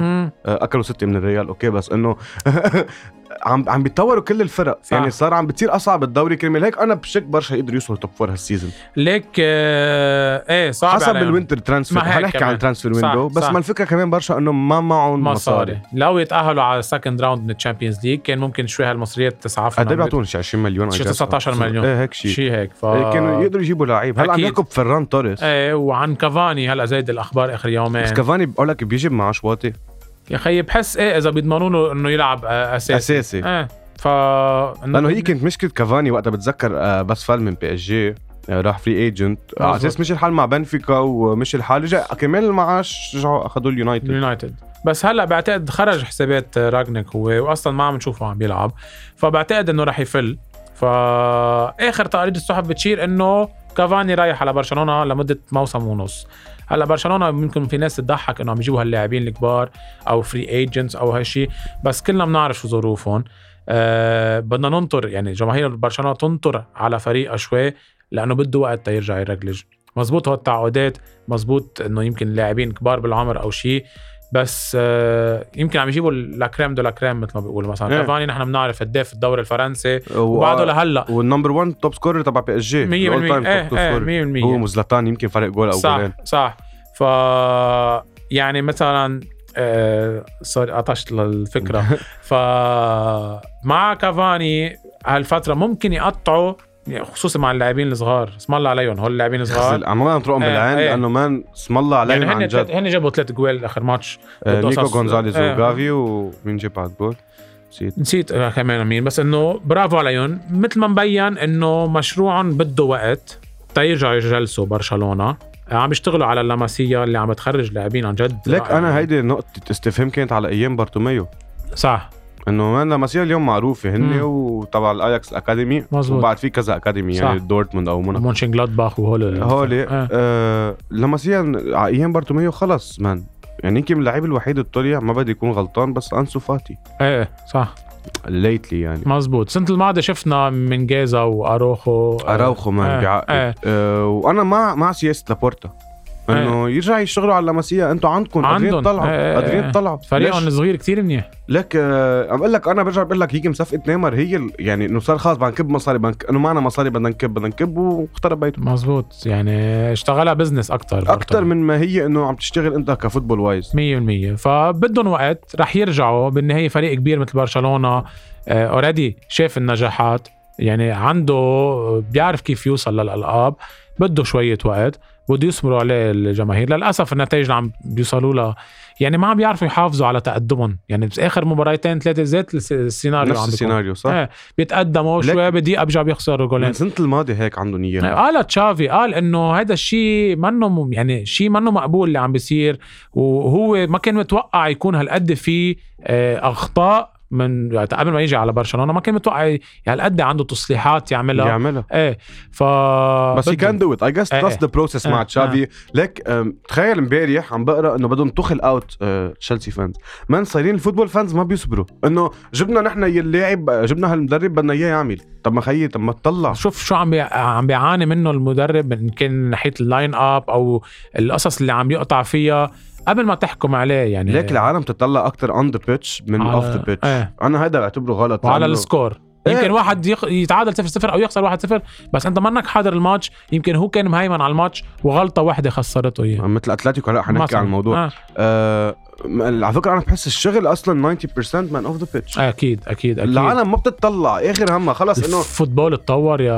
آه، أكلوا ستة من الريال أوكي بس إنه عم عم بيتطوروا كل الفرق. صح. يعني صار عم بتصير أصعب الدوري كرمال هيك أنا بشك برشا يقدروا يوصلوا top four هال season ليك آه إيه صعب حسب. ال winter transfer حنحكي. عن ال transfer صح، window بس صح. ما الفكرة كمان برشا إنه ما معهم مصاري. مصاري لو يتأهلوا على ال second round من ال Champions League كان ممكن شوي هالمصريات تسعفهم قد إيه بيعطون شي؟ 20 مليون شي I guess. 19 مليون. إيه هيك شيء شيء هيك ف كانوا يقدروا يجيبوا لعيب. هلأ عم. يحكوا بفران توريس. إيه وعن كافاني هلأ زايد الأخبار آخر يومين. بس كافاني بقول لك بيجي معاه شواطي يا خيي بحس إيه إذا بيضمنوا له إنه يلعب آه، أساسي. أساسي. إيه ف لأنه هي كانت مشكله كافاني وقتها بتذكر آه، بس فال من بي إس جي آه، راح free agent على. أساس مشي الحال مع بنفيكا ومشي الحال. رجع كمان المعاش رجعوا اخذوا اليونايتد. اليونايتد. بس هلأ بعتقد خرج حسابات رانجنيك هو واصلا ما عم نشوفه عم بيلعب. فبعتقد إنه رح يفل. فاخر تقارير الصحف بتشير إنه كافاني رايح على برشلونة لمدة موسم ونص. هلا برشلونة ممكن في ناس تضحك إنه عم يجيبوا هاللاعبين الكبار أو free agents أو هالشيء بس كلنا بنعرف شو ظروفهم. أه بدنا ننطر يعني جماهير برشلونة تنطر على فريقها شوي لأنه بده وقت تيرجع يرجلج. مزبوط هو التعاقدات مزبوط إنه يمكن لاعبين كبار بالعمر أو شيء بس آه، يمكن عم يجيبوا la crème de la crème مثل ما بيقولوا مثلا. إيه. كافاني نحن بنعرف قد إيه في الدوري الفرنسي وبعده لهلأ. وال number 1 top scorer تبع بي اس جي 100% ال all time إيه top إيه scorer. 100% هو وزلاتان يمكن فرق جول أو صح جولين. صح. ف يعني مثلا آه sorry قطشت للفكرة. ف مع كافاني هالفترة ممكن يقطعوا خصوصا مع اللاعبين الصغار. اسم الله عليهم هول اللاعبين الصغار. عم نطرقهم إيه، بالعين إيه. لأنه man اسم الله عليهم يعني عن هن جد. هن جابوا ثلاث جوال آخر ماتش. آه، ضد نيكو إيه صح. جونزاليز إيه. وجافي ومين جاب بعد جول نسيت. نسيت آه، كمان مين بس إنه برافو عليهم. مثل ما مبين إنه مشروعهم بده وقت تيرجعوا يجلسوا برشلونة. آه، عم يشتغلوا على اللاماسيا اللي عم تخرج لاعبين عن جد. رائعين. أنا هيدي نقطة استفهام كانت على أيام بارتوميو. صح. انه man لاماسيا اليوم معروفة هن. وتبع الاياكس الاكاديمي مزبوط. وبعد في كذا اكاديمي يعني. دورتموند أو موناكو مونشن جلادباخ وهول هولي آه. آه لاماسيا على أيام بارتوميو خلص man يعني يمكن اللعيب الوحيد اللي طلع ما بدي يكون غلطان بس أنسو فاتي إيه صح ليتلي يعني مزبوط السنة الماضية شفنا من جيزا واروخو أراوخو مان آه، بيعقد آه. آه وأنا مع مع سياسة لابورتا إنه يرجع يشتغلوا على اللاماسيا أنتوا عندكم قادرين عندن. تطلعوا آه، آه، قادرين آه. تطلعوا فريقهم ليش؟ الصغير كتير منيح. لك آه، عم أقول لك أنا برجع بقول لك هيك مصفقه نيمار هي يعني إنه صار خلص بدنا نكب مصاري بدنا نك- إنه معنا مصاري بدنا نكب بدنا نكب واخترب بيته. مزبوط يعني اشتغلها business أكتر أكثر من ما هي إنه عم تشتغل أنت ك football wise. 100% فبدهم وقت رح يرجعوا. بالنهاية فريق كبير مثل برشلونة already شاف النجاحات. يعني عنده بيعرف كيف يوصل للألقاب. بده شوية وقت بده يصبروا عليه الجماهير للأسف النتائج اللي عم بيوصلوا لها يعني ما عم بيعرفوا يحافظوا على تقدمهم يعني باخر مباراتين ثلاثة زيت الس- السيناريو نفس. السيناريو صح؟ إيه بيتقدموا شوي بدقيقة بيرجعوا بيخسروا جولين من سنة الماضي هيك عندهم اياها قال تشافي قال إنه هذا الشيء منه يعني شيء منه مقبول اللي عم بيصير وهو ما كان متوقع يكون هالقد في آه، أخطاء من يعني قبل ما يجي على برشلونة ما كان متوقع ي- هالقد عنده تصليحات يعملها. يعملها. إيه ف بس هي. can do it I guess إيه، trust إيه. the process إيه، مع تشافي ليك أم، تخيل امبارح عم بقرأ إنه بدهم Tuchel out تشيلسي fans man صايرين ال football fans ما بيصبروا. إنه جبنا نحن اللاعب جبنا هالمدرب بدنا إياه يعمل. طب ما خيي طب ما تطلع. شوف شو عم بي... عم بيعاني منه المدرب ان كان من ناحية ال lineup أو القصص اللي عم يقطع فيها. قبل ما تحكم عليه يعني. ليك العالم تطلع أكثر on the pitch من على- off the pitch أنا هذا بعتبره غلط. وعلى لأنه- ال score. إيه. يمكن واحد يخ... يتعادل 0 0 أو يخسر 1 0 بس أنت منك حاضر الماتش. يمكن هو كان مهيمن على الماتش وغلطة واحدة خسرته اياه مثل أتلتيكو هلا حنحكي. عن الموضوع. آه. آه على فكرة أنا بحس الشغل أصلا 90% man off the pitch أكيد أكيد أكيد. العالم ما بتطلع. اخر همها؟ خلص إنه ال football اتطور يا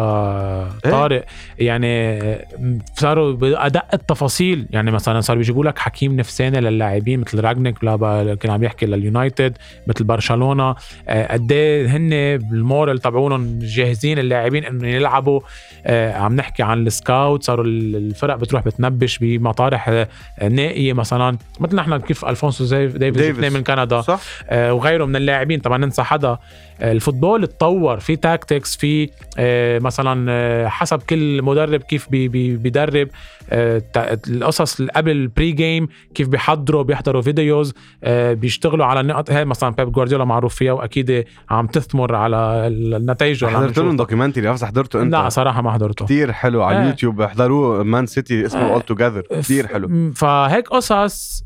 إيه؟ طارق. يعني صاروا بادق التفاصيل. يعني مثلا صاروا بيجيبوا لك حكيم نفساني للاعبين مثل رانجنيك لا كان عم يحكي لليونايتد مثل برشلونة. آه، قد إيه هن بال moral تبعونهم جاهزين اللاعبين انه يلعبوا. آه، عم نحكي عن ال scout. صاروا الفرق بتروح بتنبش بمطارح آه، نائية مثلا. مثل نحن كيف ألفونسو زي ديفيز. جبناه من كندا. صح. آه، وغيره من اللاعبين. طبعا ننسى حدا. آه، ال football اتطور. في tactics في آه، مثلا آه، حسب كل مدرب كيف بي بي بيدرب. آه، القصص قبل ال pre-game كيف بيحضروا بيحضروا videos آه، بيشتغلوا على النقط هاي مثلا بيب جوارديولا معروف فيها وأكيد عم تثمر على النتائج حضرت لهم. documentary بس حضرته أنت. لا صراحة ما حضرته. كثير حلو. على آه. اليوتيوب احضروه مان سيتي اسمه. All or Nothing: Together كثير حلو. فهيك قصص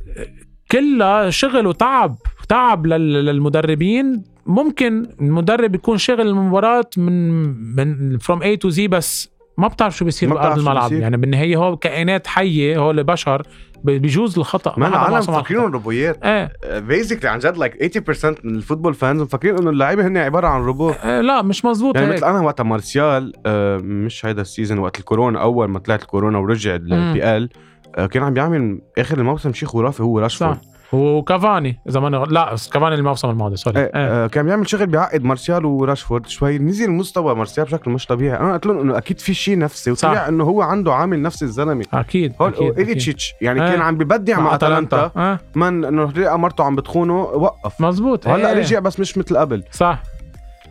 كلها شغل وتعب تعب لل- للمدربين. ممكن المدرب يكون شغل المباراة من من from A to Z بس. ما بتعرف شو بيصير بارض الملعب. بيصير. يعني بالنهايه هو كائنات حية هو بشر بيجوز الخطأ. ما العالم الخطأ. روبوتات. إيه. بيزكلي عن جد like 80% من ال football fans مفكرين إنه اللعيبة هن عبارة عن روبو آه، لا مش مزبوط يعني هيك مثل أنا وقت مارسيال آه، مش هيدا ال season وقت الكورونا أول ما طلعت الكورونا ورجع ال PL كان عم بيعمل آخر الموسم شيء خرافي هو راشفورد صح وكافاني اذا ماني لا كافاني الموسم الماضي سوري إيه إيه. آه، كان بيعمل شغل بيعقد مارسيال وراشفورد شوي نزل مستوى مارسيال بشكل مش طبيعي أنا قلت لهم إنه أكيد في شيء نفسي. وطلع إنه هو عنده عامل نفسي الزلمة أكيد هول أكيد, أكيد. يعني آه. كان عم ببدع مع أتلانتا آه. من إنه لقى مرته عم بتخونه وقف مزبوط هلا إيه. رجع بس مش مثل قبل صح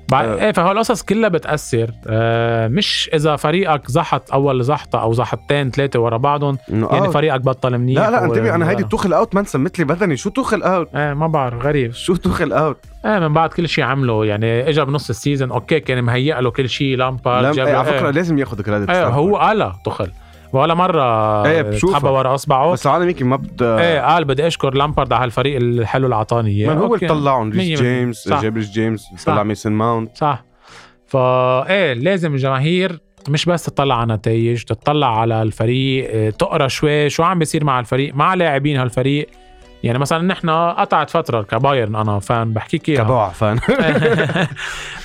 بعد آه. إيه فهو القصص كلها بتأثر. آه مش إذا فريقك زحط أول زحطة أو زحطتين ثلاثة ورا بعضهم يعني آه. فريقك بطل منيح لا لا انتبه أنا هيدي توخل out ما سمت لي بدني. شو توخل out إيه ما بعرف غريب. شو توخل out إيه من بعد كل شيء عمله يعني اجى بنص ال season okay كان مهيئ له كل شيء لامبارد لم... إيه على فكرة إيه, لازم ياخذ credit إيه هو قالها توخل ولا مرة إيه بشوفها. خبى ورا أصبعه بس العالم يمكن ما بت إيه قال بدي أشكر لامبارد على هالفريق الحلو اللي اعطاني اياه من هو. اللي طلعهم ريس. جيمس صح. جاب ريس جيمس. طلع ميسن ماونت صح فا إيه لازم الجماهير مش بس تطلع على نتائج تطلع على الفريق إيه، تقرأ شوي شو عم بيصير مع الفريق مع لاعبين هالفريق يعني مثلا نحن قطعت فترة كبايرن أنا fan بحكيك اياها كبوع fan.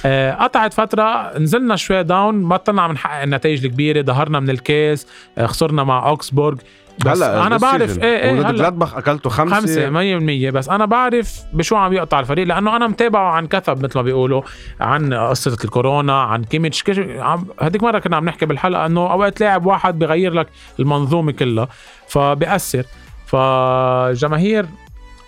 آه، قطعت فترة نزلنا شوي down ما طلعنا من حقق النتائج الكبيرة ظهرنا من الكاس آه، خسرنا مع أوكسبورغ. بس أنا بعرف إيه إيه هلأ جلادباخ اكلته خمسة, خمسة مية بالمية. بس أنا بعرف بشو عم يقطع الفريق لأنه أنا متابعه عن كثب مثل ما بيقولوا عن قصة الكورونا عن كيميتش. كش- عم هذيك مرة كنا عم نحكي بالحلقة إنه أوقات لاعب واحد بغير لك المنظومة كلها فبيأثر. فالجماهير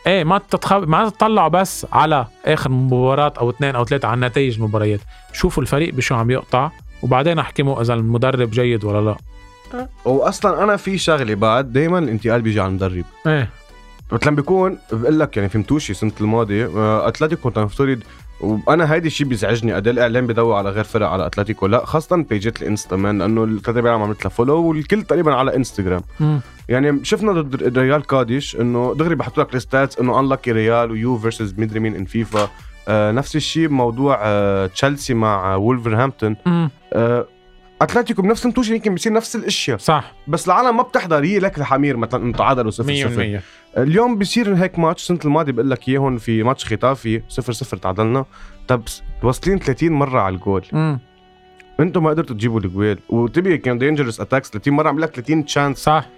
إيه ما تتخب... ما تطلعوا بس على آخر مباراة أو اثنين أو ثلاثة عن نتائج المباريات. شوفوا الفريق بشو عم يقطع وبعدين احكموا إذا المدرب جيد ولا لا. واصلا أنا في شغلة بعد دائما الانتقال بيجي على المدرب. إيه. وقت لما بيكون بقول لك يعني فهمتوشي السنة الماضية آه، أتلتيكو كنت نفترض وأنا هيدي الشيء بيزعجني. قد الإعلام بدور على غير فرق على أتلتيكو. لا خاصة بيجات ال Insta man لأنه الثلاثه بيعمل عملت لها follow والكل تقريبا على إنستغرام. يعني شفنا ضد ريال قادش إنه دغري بحطوا لك الستاتس إنه انلكي ريال ويو فيرسز مدري مين ان فيفا آه نفس الشيء بموضوع آه تشيلسي مع وولفرهامبتون مم. آه اتلتيكو بنفس المتوشه يمكن بيصير نفس الأشياء. صح. بس العالم ما بتحضر هي لك الحمير مثلا إنه تعادلوا 0 100% 0 اليوم بيصير هيك ماتش السنة الماضية بقول لك اياهم في ماتش ختافي 0 0 تعادلنا. طب واصلين 30 مرة على الجول. مم. أنتم ما قدرتوا تجيبوا الجول. وتبي كان dangerous attacks 30 مرة عم لك 30 chance صح.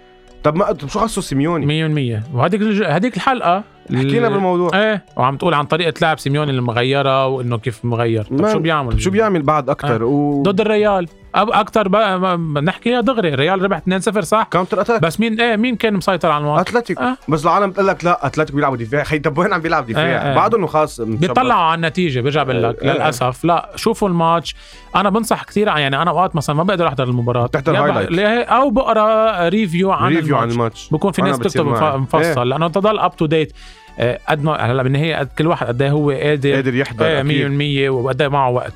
طب ما طب شو خصو سيميوني؟ 100% وهذيك هذيك الحلقة. حكينا ال- بالموضوع. إيه وعم تقول عن طريقة لعب سيميوني اللي مغيره وإنه كيف مغير. طب شو بيعمل؟ شو بيعمل بعد أكثر و ضد الريال. أب أكثر بقى ما- ما- نحكي يا دغري الريال ربح 2-0 صح؟ counter attack بس مين إيه مين كان مسيطر على الماتش؟ أتلتيكو. آه. بس العالم بتقول لك لا أتلتيكو بيلعبوا دفاع. خي طب وين عم بيلعب دفاع؟ آه، آه. بعده انه خاص مشبك. بيطلعوا على النتيجة برجع بقول لك آه، آه. للأسف. لا شوفوا الماتش. أنا بنصح كثير يعني أنا اوقات مثلا ما بقدر أحضر المباراة. بتحضر ليه- أو بقرأ review عن review عن الماتش. الماتش. بكون في ناس بتصير تكتب مف- معي. مفصل لأنه تضل up to date قد ما هلا بالنهاية قد كل واحد قد إيه هو قادر قادر يحضر إيه أكيد. 100% وقد إيه معه وقت.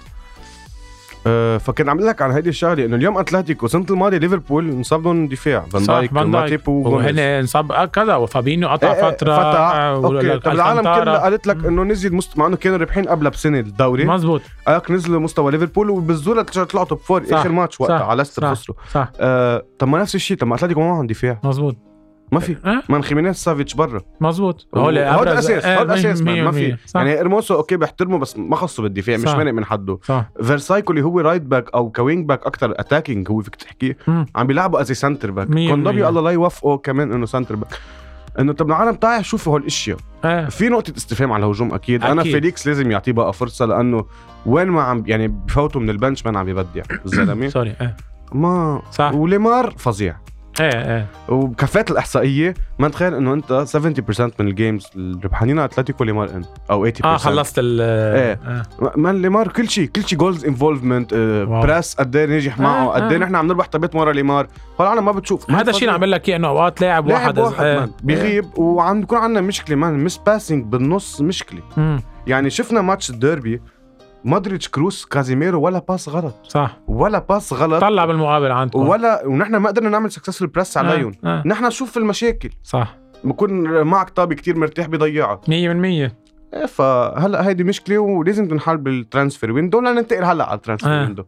آه، فكان عم لك عن هيدي الشغلة إنه اليوم أتلتيكو السنة الماضية ليفربول انصاب لهم دفاع فان صح دايك وماتيب. وهن انصاب آه، كذا. وفابينيو قطع إيه إيه، فترة فتح آه، okay طب العالم. كلها قالت لك إنه نزل مست... مع إنه كانوا رابحين قبلها بسنة الدوري. مزبوط قالك نزلوا مستوى ليفربول وبالزور طلعوا top four صح، اخر ماتش وقتها؟ صح، على ليستر صح. خسروا. صح. آه، طب ما نفس الشيء طب ما أتلتيكو ما معهم دفاع. مزبوط ما في. آه؟ man خيمينيز سافيتش برا؟ مظبوط. هول أبرز- الاساس هول الاساس ما في. يعني إرموسو okay بحترمه بس ما خصه بالدفاع مش صح. مانع من حده. صح. فيرسايكو اللي هو right back أو ك wing back أكثر attacking هو فيك تحكي. عم بيلعبوا as center back مية كوندوغبيا بالمية. الله لا يوفقه كمان إنه center back إنه طب العالم تعال شوفوا هول الاشياء آه. في نقطة استفهام على الهجوم أكيد, أنا أكيد. فيليكس لازم يعطيه بقى فرصة لأنه وين ما عم يعني بفوتوا من ال bench ما عم يبدع. الزلمة sorry آه. ما صح. وليمار فظيع. إيه إيه وبكفات الإحصائية ما تخيل إنه أنت 70% من ال games الربحانين على أتلتيكو ليمار إن أو 80% آه خلصت ال إيه. آه. man ليمار كل شيء كل شيء goals involvement. press قد إيه نجح معه آه، قد إيه آه. نحن عم نربح طابات ورا ليمار هو العالم ما بتشوف هذا الشيء اللي عم لك إياه إنه أوقات لاعب واحد واحد آه. بيغيب وعم بيكون عندنا مشكلة man miss passing بالنص مشكلة مم. يعني شفنا ماتش الديربي مودريتش كروس كازيميرو ولا pass غلط. صح. ولا pass غلط. طلع بالمقابل عندكم ولا ونحن ما قدرنا نعمل successful press عليهم آه. آه. نحن نشوف المشاكل. صح. بكون معك طابي كتير مرتاح بيضيعها 100% إيه، فهلا هيدي مشكلة ولازم تنحل بال transfer window لننتقل هلا على ال transfer آه. window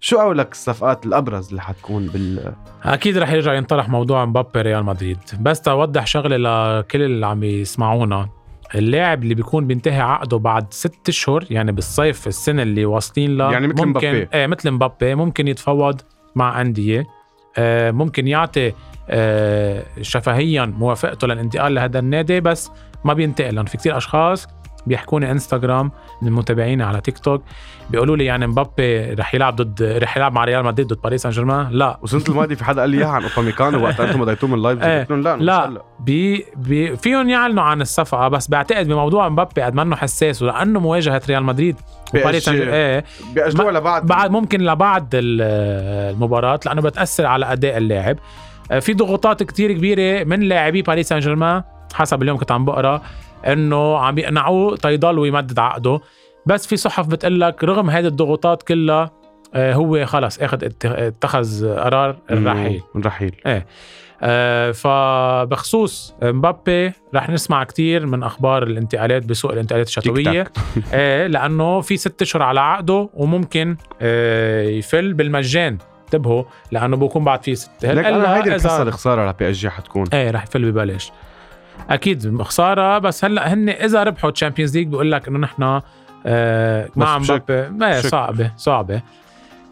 شو قولك الصفقات الأبرز اللي حتكون بال أكيد رح يرجع ينطرح موضوع مبابي ريال مدريد. بس توضح شغلة لكل اللي عم يسمعونا. اللاعب اللي بيكون بينتهي عقده بعد ست اشهر يعني بالصيف السنة اللي واصلين لها يعني مثل ممكن مبابي. إيه مثل مبابي ممكن يتفاوض مع أندية آه ممكن يعطي آه شفهيا موافقته للانتقال لهذا النادي بس ما بينتقل لأنه في كتير أشخاص بيحكوني انستغرام من المتابعين على تيك توك بيقولوا لي يعني مبابي رح يلعب ضد رح يلعب مع ريال مدريد ضد باريس سان جيرمان لا. وسنة الماضي في حدا قال لي إياها عن أوباميكانو وقت أنتم ضيتوه من ال live إيه. قلت لهم لا لا. بي بي فيهم يعلنوا عن الصفقة بس بعتقد بموضوع مبابي قد ما إنه حساس ولأنه مواجهة ريال مدريد وباريس سان PSG. إيه بيأجلوها لبعد بعد؟ ممكن لبعد ال- المباراة لأنه بتأثر على أداء اللاعب. آه، في ضغوطات كتير كبيرة من لاعبي باريس سان جيرمان حسب اليوم كنت عم بقرأ. إنه عم يقنعوه تيضل ويمدد عقده. بس في صحف بتقول لك رغم هذه الضغوطات كلها آه، هو خلص أخذ ات- اتخذ قرار الرحيل. الرحيل. آه، فبخصوص مبابي رح نسمع كتير من أخبار الانتقالات بسوق الانتقالات الشتوية. إيه لأنه في ست أشهر على عقده وممكن آه، يفل بالمجان. انتبهوا لأنه بكون بعد في ست. أنا هيدي الحصه الخسارة على PSG حتكون. إيه رح يفل ببلاش. أكيد خساره بس هلأ هن إذا ربحوا Champions League بقول لك إنه نحن آه مع مبابي. إيه بشك. صعبة صعبة.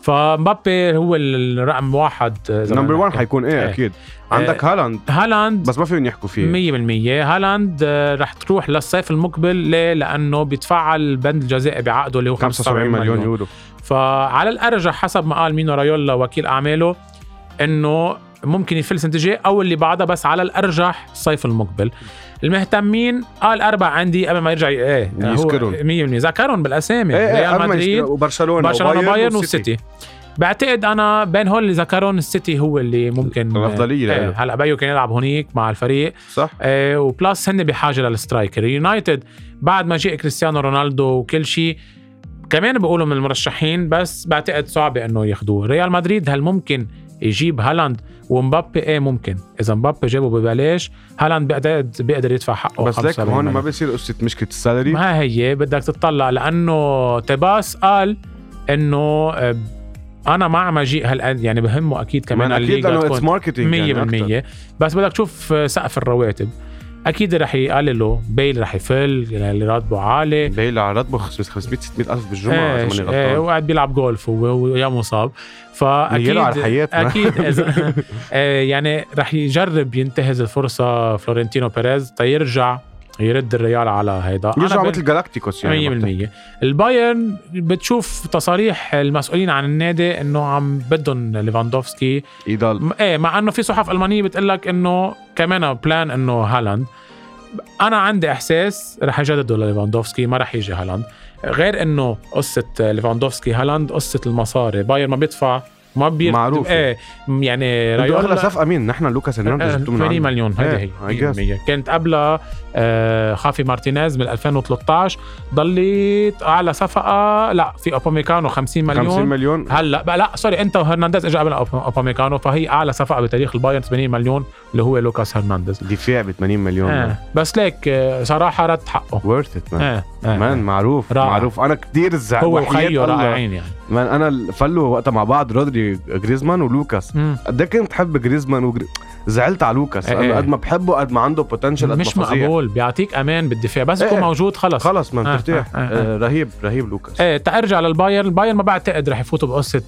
فمبابي هو الرقم واحد آه، ما number 1 بنحكي. حيكون إيه إيه. أكيد. عندك هالاند. هالاند بس ما فيهم يحكوا فيه. 100% هالاند آه، رح تروح للصيف المقبل. ليه؟ لأنه بيتفعل البند الجزائي بعقده اللي هو 75 مليون. يورو. فعلى الأرجح حسب ما قال مينو رايولا وكيل أعماله إنه ممكن يفل سنه الجاي أو اللي بعدها بس على الأرجح الصيف المقبل. المهتمين قال أربع عندي قبل ما يرجع إيه يذكرهم. 100% ذكرهم بالأسامي إيه إيه ريال مدريد وبرشلونة برشلونة وبايرن بايرن والسيتي. بعتقد أنا بين هول اللي ذكرهم السيتي هو اللي ممكن الأفضلية إيه له. هلأ بايو كان يلعب هونيك مع الفريق. صح. آه، وبلس هن بحاجة لل striker. يونايتد بعد ما جاء كريستيانو رونالدو وكل شيء كمان بيقولوا من المرشحين بس بعتقد صعبه إنه ياخذوه ريال مدريد هل ممكن يجيب هالاند؟ ومبابي إيه ممكن. إذا مبابي جابه ببلاش هالاند بعتقد بيقدر يدفع حقه بس ليك 75 هون ما. بيصير قصة مشكلة ال salary. ما هي بدك تطلع لأنه تباس قال إنه آه، أنا مع مجيء هالقد يعني بهمه أكيد كمان أكيد الليغا انه تكون اتس marketing 100% بس بدك تشوف سقف الرواتب. أكيد رح يقللوا بيل رح يفل يعني اللي راتبه عالي. بيل على راتبه 500 600 ألف بالجمعة إيه ماني إيه وقاعد بيلعب جولف هو ويا مصاب. فأكيد على حياتنا أكيد إذا- آه، يعني رح يجرب ينتهز الفرصة فلورنتينو بيريز تيرجع يرد الريال على هيدا. يرجع مثل جالاكتيكوس يعني 100% البايرن بتشوف تصاريح المسؤولين عن النادي إنه عم بدهم ليفاندوفسكي. يضل. إيه مع إنه في صحف ألمانية بتقول لك إنه كمان plan إنه هالاند. أنا عندي إحساس رح يجددوا لليفاندوفسكي ما رح يجي هالاند. غير إنه قصة ليفاندوفسكي هالاند قصة المصاري. باير ما بيدفع ما بيرتب معروفة. إيه يعني أنتوا أغلى صفقة مين؟ نحن لوكاس هرنانديز جبتوه من 80 عندنا. مليون هذه إيه، هي. 100% كانت قبلها خافي مارتينيز من 2013 ضلت أعلى صفقة لا في أوباميكانو 50 مليون 50 مليون هلا بقى لا sorry انت وهرنانديز اجى قبل أوباميكانو فهي أعلى صفقة بتاريخ البايرن 80 مليون اللي هو لوكاس هرنانديز دفاع ب 80 مليون آه. بس ليك آه، صراحة رد حقه worth it man آه. آه. man معروف رائع. معروف أنا كثير زعل هو الله. رائعين يعني man أنا فلوا وقتها مع بعض رودري جريزمان ولوكاس. قد إيه كنت حب جريزمان وجري... زعلت على لوكاس. إيه. لأنه قد ما بحبه قد ما عنده potential قد مش مقبول بيعطيك أمان بالدفاع بس يكون إيه. موجود خلص. خلص ما آه، بترتاح. آه، آه، رهيب رهيب لوكاس. إيه تارجع للبايرن. البايرن ما بعتقد رح يفوتوا بقصة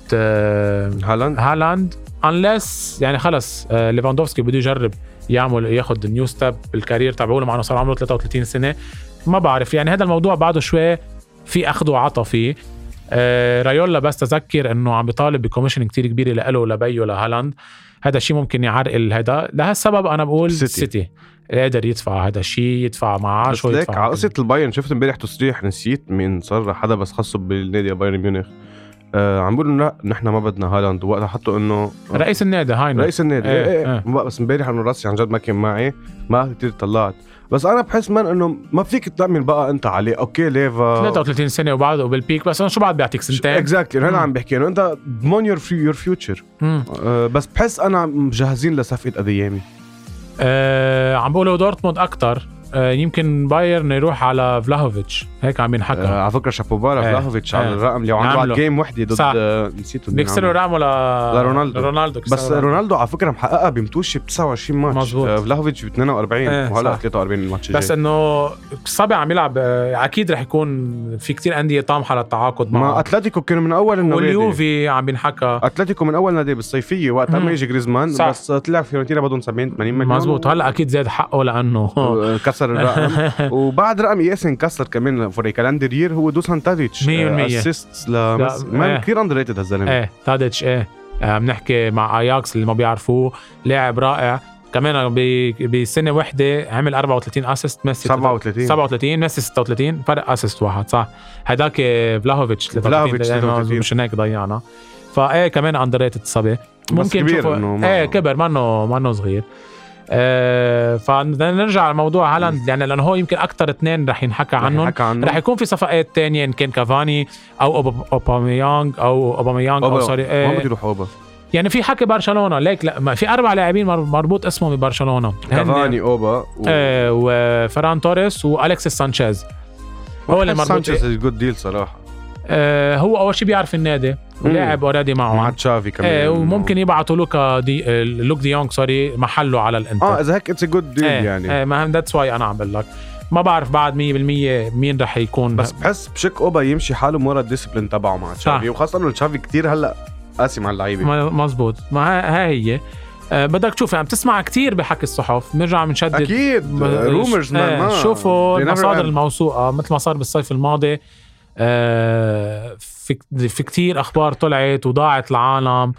هالاند؟ هالاند. unless يعني خلص ليفاندوفسكي بده يجرب يعمل ياخذ new step بال career تبعه مع أنه صار عمره 33 سنة. ما بعرف يعني هذا الموضوع بعده شوي في أخذ وعطى فيه. آه رايولا بس تذكر إنه عم بيطالب ب commission كتير كبيرة لإله ولبيه لهالاند هذا الشيء ممكن يعرقل هذا. لهالسبب أنا بقول سيتي. سيتي قادر يدفع هذا الشيء يدفع معاشه بس ليك على قصة البايرن. شفت امبارح تصريح نسيت مين صرح حدا بس خصه بالنادي بايرن ميونخ. آه عم بيقولوا لا نحن ما بدنا هالاند. وقتها حطوا إنه رئيس النادي هاينر. رئيس النادي. إيه إيه. ما- بس امبارح إنه راسي عن جد ما كان معي. ما كثير طلعت. بس أنا بحس من إنه ما فيك تأمن بقى أنت عليه. okay ليفا 33 سنة وبعده بال peak بس أنا شو بعد بيعطيك سنتين؟ exactly مم. عم بحكي إنه أنت ضمن your your future. بس بحس أنا مجهزين لصفقة اديامي آه عم بقولوا دورتموند أكثر آه يمكن بايرن يروح على فلاهوفيتش. هيك عم ينحكى آه على فكرة شابوبارا إيه. فلاهوفيتش على إيه. الرقم اللي عنده جيم وحدة ضد. آه نسيته بيكسروا. رقمه ل... لرونالدو. رونالدو بس. رونالدو على فكرة محققها بماتشات ب 29 ماتش مزبوط. آه فلاهوفيتش ب 42 إيه، وهلا صح. 43 الماتش بس إنه صبي عم يلعب آه، أكيد رح يكون في كتير أندية طامحة للتعاقد ما معه أتلتيكو كانوا من أول النوادي واليوفي عم بينحكى أتلتيكو من أول نادي بالصيفية وقت. ما يجي جريزمان صح. بس طلع فيورنتينا بدهم 70 80 مليون مزبوط هلا أكيد زاد حقه لأنه كسر الرقم وبعد رقم ياسين انكسر كمان for calendar year هو دوسان تاديتش. مية بالمية. assist لميسي man. كثير underrated هالزلمة. إيه تاديتش إيه. آه، بنحكي مع اياكس اللي ما بيعرفوه. لاعب رائع. كمان بسنة وحدة عمل 34 assist ميسي 37 37 ميسي 36 فرق assist واحد صح. هداك فلاهوفيتش فلاهوفيتش 33. مش هيك ضيعنا. فايه كمان underrated صبي ممكن كبير ما- إيه كبر منه منه صغير. آه فبدنا نرجع لموضوع هالاند. يعني لأنه هو يمكن أكثر اثنين رح ينحكى عنهم. رح يكون في صفقات تانية إن كان كافاني أو أوباميانج أو أوباميانج أو أوبا sorry ما إيه بده يروح أوبا. يعني في حكي برشلونة. ليك لا ما في أربع لاعبين مر- مربوط اسمهم ببرشلونة. كافاني أوبا و... آه وفران توريس والكسيس سانشيز. هو اللي مربوط سانشيز good deal صراحة. آه هو أول شيء بيعرف النادي ولاعب already مع معه تشافي كمان. إيه وممكن يبعتوا لوكا دي آه، لوك دي يونغ sorry محله على الإنتر. آه إذا هيك it's good deal يعني. إيه ما that's why أنا عم بقول لك. ما بعرف بعد 100% مين رح يكون. بس بحس بشك أوبا يمشي حاله مورا ال discipline تبعه مع تشافي. وخاصة إنه تشافي كثير هلأ قاسي مع اللعيبة. مزبوط ما ها- هاي هي. آه، بدك تشوف عم تسمع كتير بحكي الصحف بنرجع بنشدد. أكيد. rumors آه، مان ما شوفوا المصادر. الموثوقة مثل ما صار بالصيف الماضي. آه، في في كتير أخبار طلعت وضاعت العالم.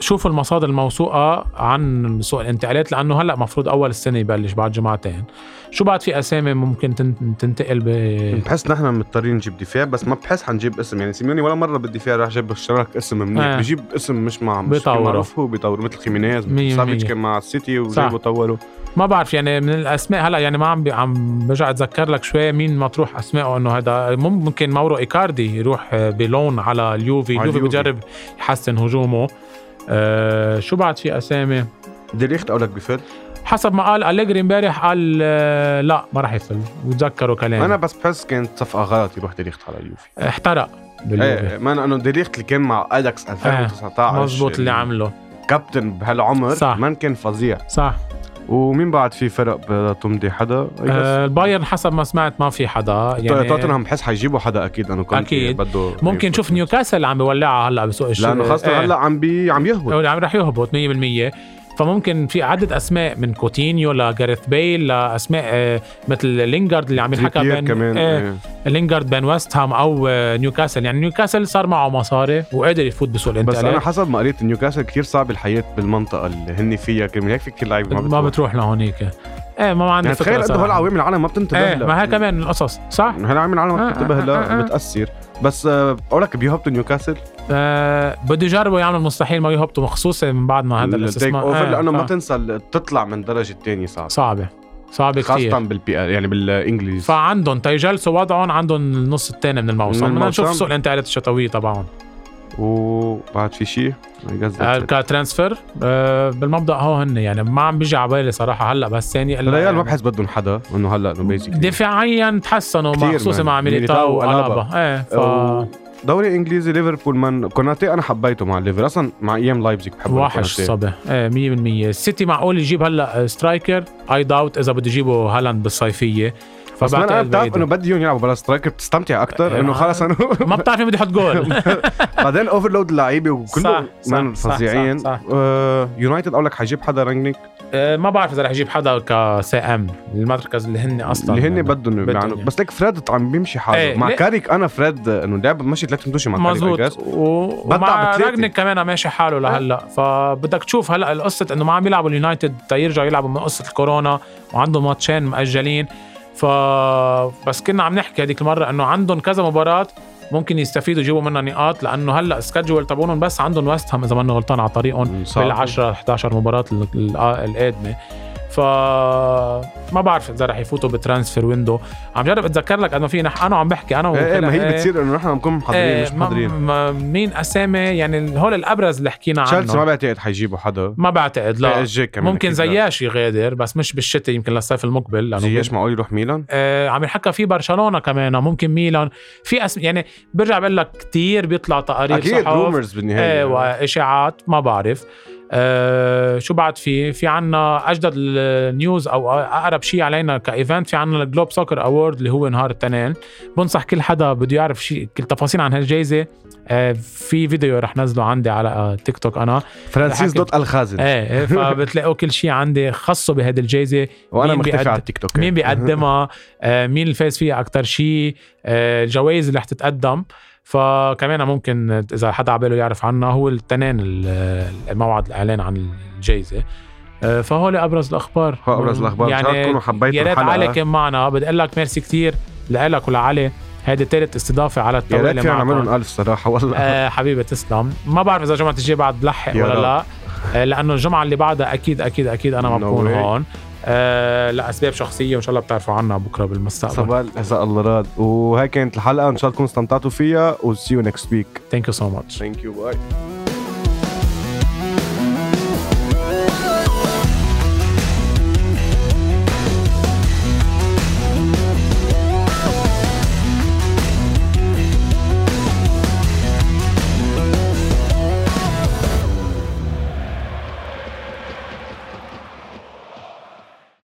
فشوفوا المصادر الموثوقة عن سوق الانتقالات لأنه هلأ مفروض أول السنة يبلش بعد جمعتين. شو بعد في أسامي ممكن تن- تنتقل ب؟ بحس نحن مضطرين نجيب دفاع بس ما بحس حنجيب اسم. يعني سيميوني ولا مرة بالدفاع راح جاب اشتراك اسم منيح. آه. بيجيب اسم مش مع مش معروف هو بيطور مثل خيمينيز مثل سافيتش. كان مع السيتي. وجابوا طوروا. ما بعرف يعني من الأسماء هلأ يعني ما عم بي عم برجع أتذكر لك شوي مين مطروح أسمائه إنه هذا ممكن ماورو إيكاردي يروح بلون على اليوفي اليوفي. بجرب يحسن هجومه. آه شو بعد في أسامي؟ ديليخت قولك بفل حسب ما قال أليجري امبارح قال آه لا ما راح يفل. وتذكروا كلام. أنا بس بحس كانت صفقه غلط يروح ديليخت على اليوفي احترق باليوفي. إيه ما إنه ديليخت اللي كان مع أياكس 2019 مزبوط اللي عمله. كابتن بهالعمر صح. ما كان فظيع. صح. ومين بعد في فرق بتمضي حدا؟ آه البايرن حسب ما سمعت ما في حدا يعني توتنهام بحس حيجيبوا حدا أكيد انه كنت أكيد. بده ممكن نشوف نيوكاسل عم بيولعها هلأ بسوق الشغل لأنه خاصة هلأ عم بي عم يهبط. عم رح يهبط 100% فممكن في عدة أسماء من كوتينيو لجاريث بيل لاسماء مثل لينجارد اللي عم ينحكى بين كمان آه إيه. لينجارد بين ويست هام أو آه، نيوكاسل. يعني نيوكاسل صار معه مصاري وقادر يفوت بسوق بس أنا الانتقالات حسب ما قريت نيوكاسل كثير صعب الحياة بالمنطقة اللي هن فيها كرمال هيك في كثير لعيبة ما بتروح لهونيك. إيه ما عندي يعني فكرة تخيل قد هول صراحة. عوامل العالم ما بتنتبه إيه ما هي كمان القصص صح؟ هلا عوامل العالم ما آه، بتنتبه آه، لها. بتاثر بس آه، بقول لك بيهبطوا نيوكاسل. آه بده يجربوا يعملوا المستحيل ما يهبطوا خصوصا من بعد ما هذا الاستثمار أوفر لأنه ما تنسى تطلع من الدرجه الثانية صعب. صعبة صعبة كثير خاصه بال PL يعني بالإنجليز. فعندهم تيجلسوا وضعهم عندهم النص الثاني من الموسم. بدنا نشوف. سوق الانتقالات الشتوية تبعهم. وبعد في شيء آه ك transfer آه بالمبدأ هو هن يعني ما عم بيجي على بالي صراحة هلأ بس ثاني إلا الريال ما يعني بحس بدهم حدا إنه هلأ إنه basically دفاعيا تحسنوا خصوصا. مع ميليتاو ميليتاو. وألابا. إيه ف دوري إنجليزي ليفربول من كوناتي أنا حبيته مع الليفر أصلا مع أيام لايبزيج بحب وحش صبي. إيه 100% السيتي معقول يجيب هلأ striker؟ اي داوت إذا بده يجيبوا هالاند بالصيفية. بس أنا بتعرف إنه بدي إياهم يلعبوا بلا striker بتستمتع أكثر إنه خلص انه ما بتعرف مين بده يحط جول. بعدين overload اللعيبة وكله فظيعين. يونايتد أقول لك حيجيب حدا رانجنيك آه، ما بعرف إذا رح يجيب حدا ك CM المركز اللي هن أصلا. اللي هن بدهم يعني. بس ليك فريد عم بيمشي حاله. إيه مع كاريك أنا فريد إنه لعب ماشي ثلاث ماتشات مع مزبوط كاريك و... ومع راجنك كمان ماشي حاله لهلأ. إيه. فبدك تشوف هلأ القصة إنه ما عم يلعبوا اليونايتد تيرجعوا يلعبوا من قصة الكورونا وعندهم ماتشين مأجلين. ف بس كنا عم نحكي هذيك المرة إنه عندهم كذا مباراة ممكن يستفيدوا يجيبوا منها نقاط لأنه هلأ schedule تبعهم بس عندهم ويست هام إذا ما غلطان على طريقهم بال 10 11 مباراة القادمة. ف ما بعرف إذا رح يفوتوا ب transfer window. عم جرب أتذكر لك إنه في نح... أنا عم بحكي أنا إيه, إيه ما هي بتصير إنه نحن بنكون محضرين إيه مش محضرين. ما... مين أسامي يعني هول الأبرز اللي حكينا عنه. تشيلسي ما بعتقد حيجيبوا حدا. ما بعتقد لا. ممكن زياش يغادر بس مش بالشتاء يمكن للصيف المقبل لأنه زياش معقول يروح ميلان؟ آه عم ينحكى في برشلونة كمان ممكن ميلان. في اسم يعني برجع بقول لك كثير بيطلع تقارير أكيد rumors بالنهاية إيه وإشاعات ما بعرف. آه شو بعد في في عنا أجدد ال news أو أقرب شيء علينا ك event في عنا ال Globe Soccer Award اللي هو نهار التنين بنصح كل حدا بده يعرف شيء كل تفاصيل عن هالجائزه آه في فيديو رح نزله عندي على تيك توك أنا. فرانسيس dot الخازن. إيه, إيه، فبتلاقوا كل شيء عندي خاصه بهذه الجائزه وأنا مختفي بيقد... على التيك توك. مين بيقدمها؟ آه مين اللي فاز فيها أكثر شيء آه الجوائز اللي رح تتقدم. فكمان ممكن إذا حدا عباله يعرف عنها هو التنين الموعد الإعلان عن الجائزه آه، فهول أبرز الأخبار. هو أبرز الأخبار. يعني تكونوا حبيتوا يا ريت علي كان معنا. بدي أقول لك ميرسي كثير لك ولعلي. هيدي ثالث استضافة على الطاوله يا ريت فينا نعملهم ألف صراحة والله. آه حبيبي تسلم. ما بعرف إذا الجمعه الجايه بعد بلحق ولا لا. آه لأنه الجمعة اللي بعدها أكيد أكيد أكيد أنا ما بكون هون. آه لأسباب شخصية وإن شاء الله بتعرفوا عنها بكرة بالمستقبل. صباح اذا الله راد. وهي كانت الحلقة. إن شاء الله تكونوا استمتعتوا فيها. و see you next week. Thank you so much. Thank you. Bye.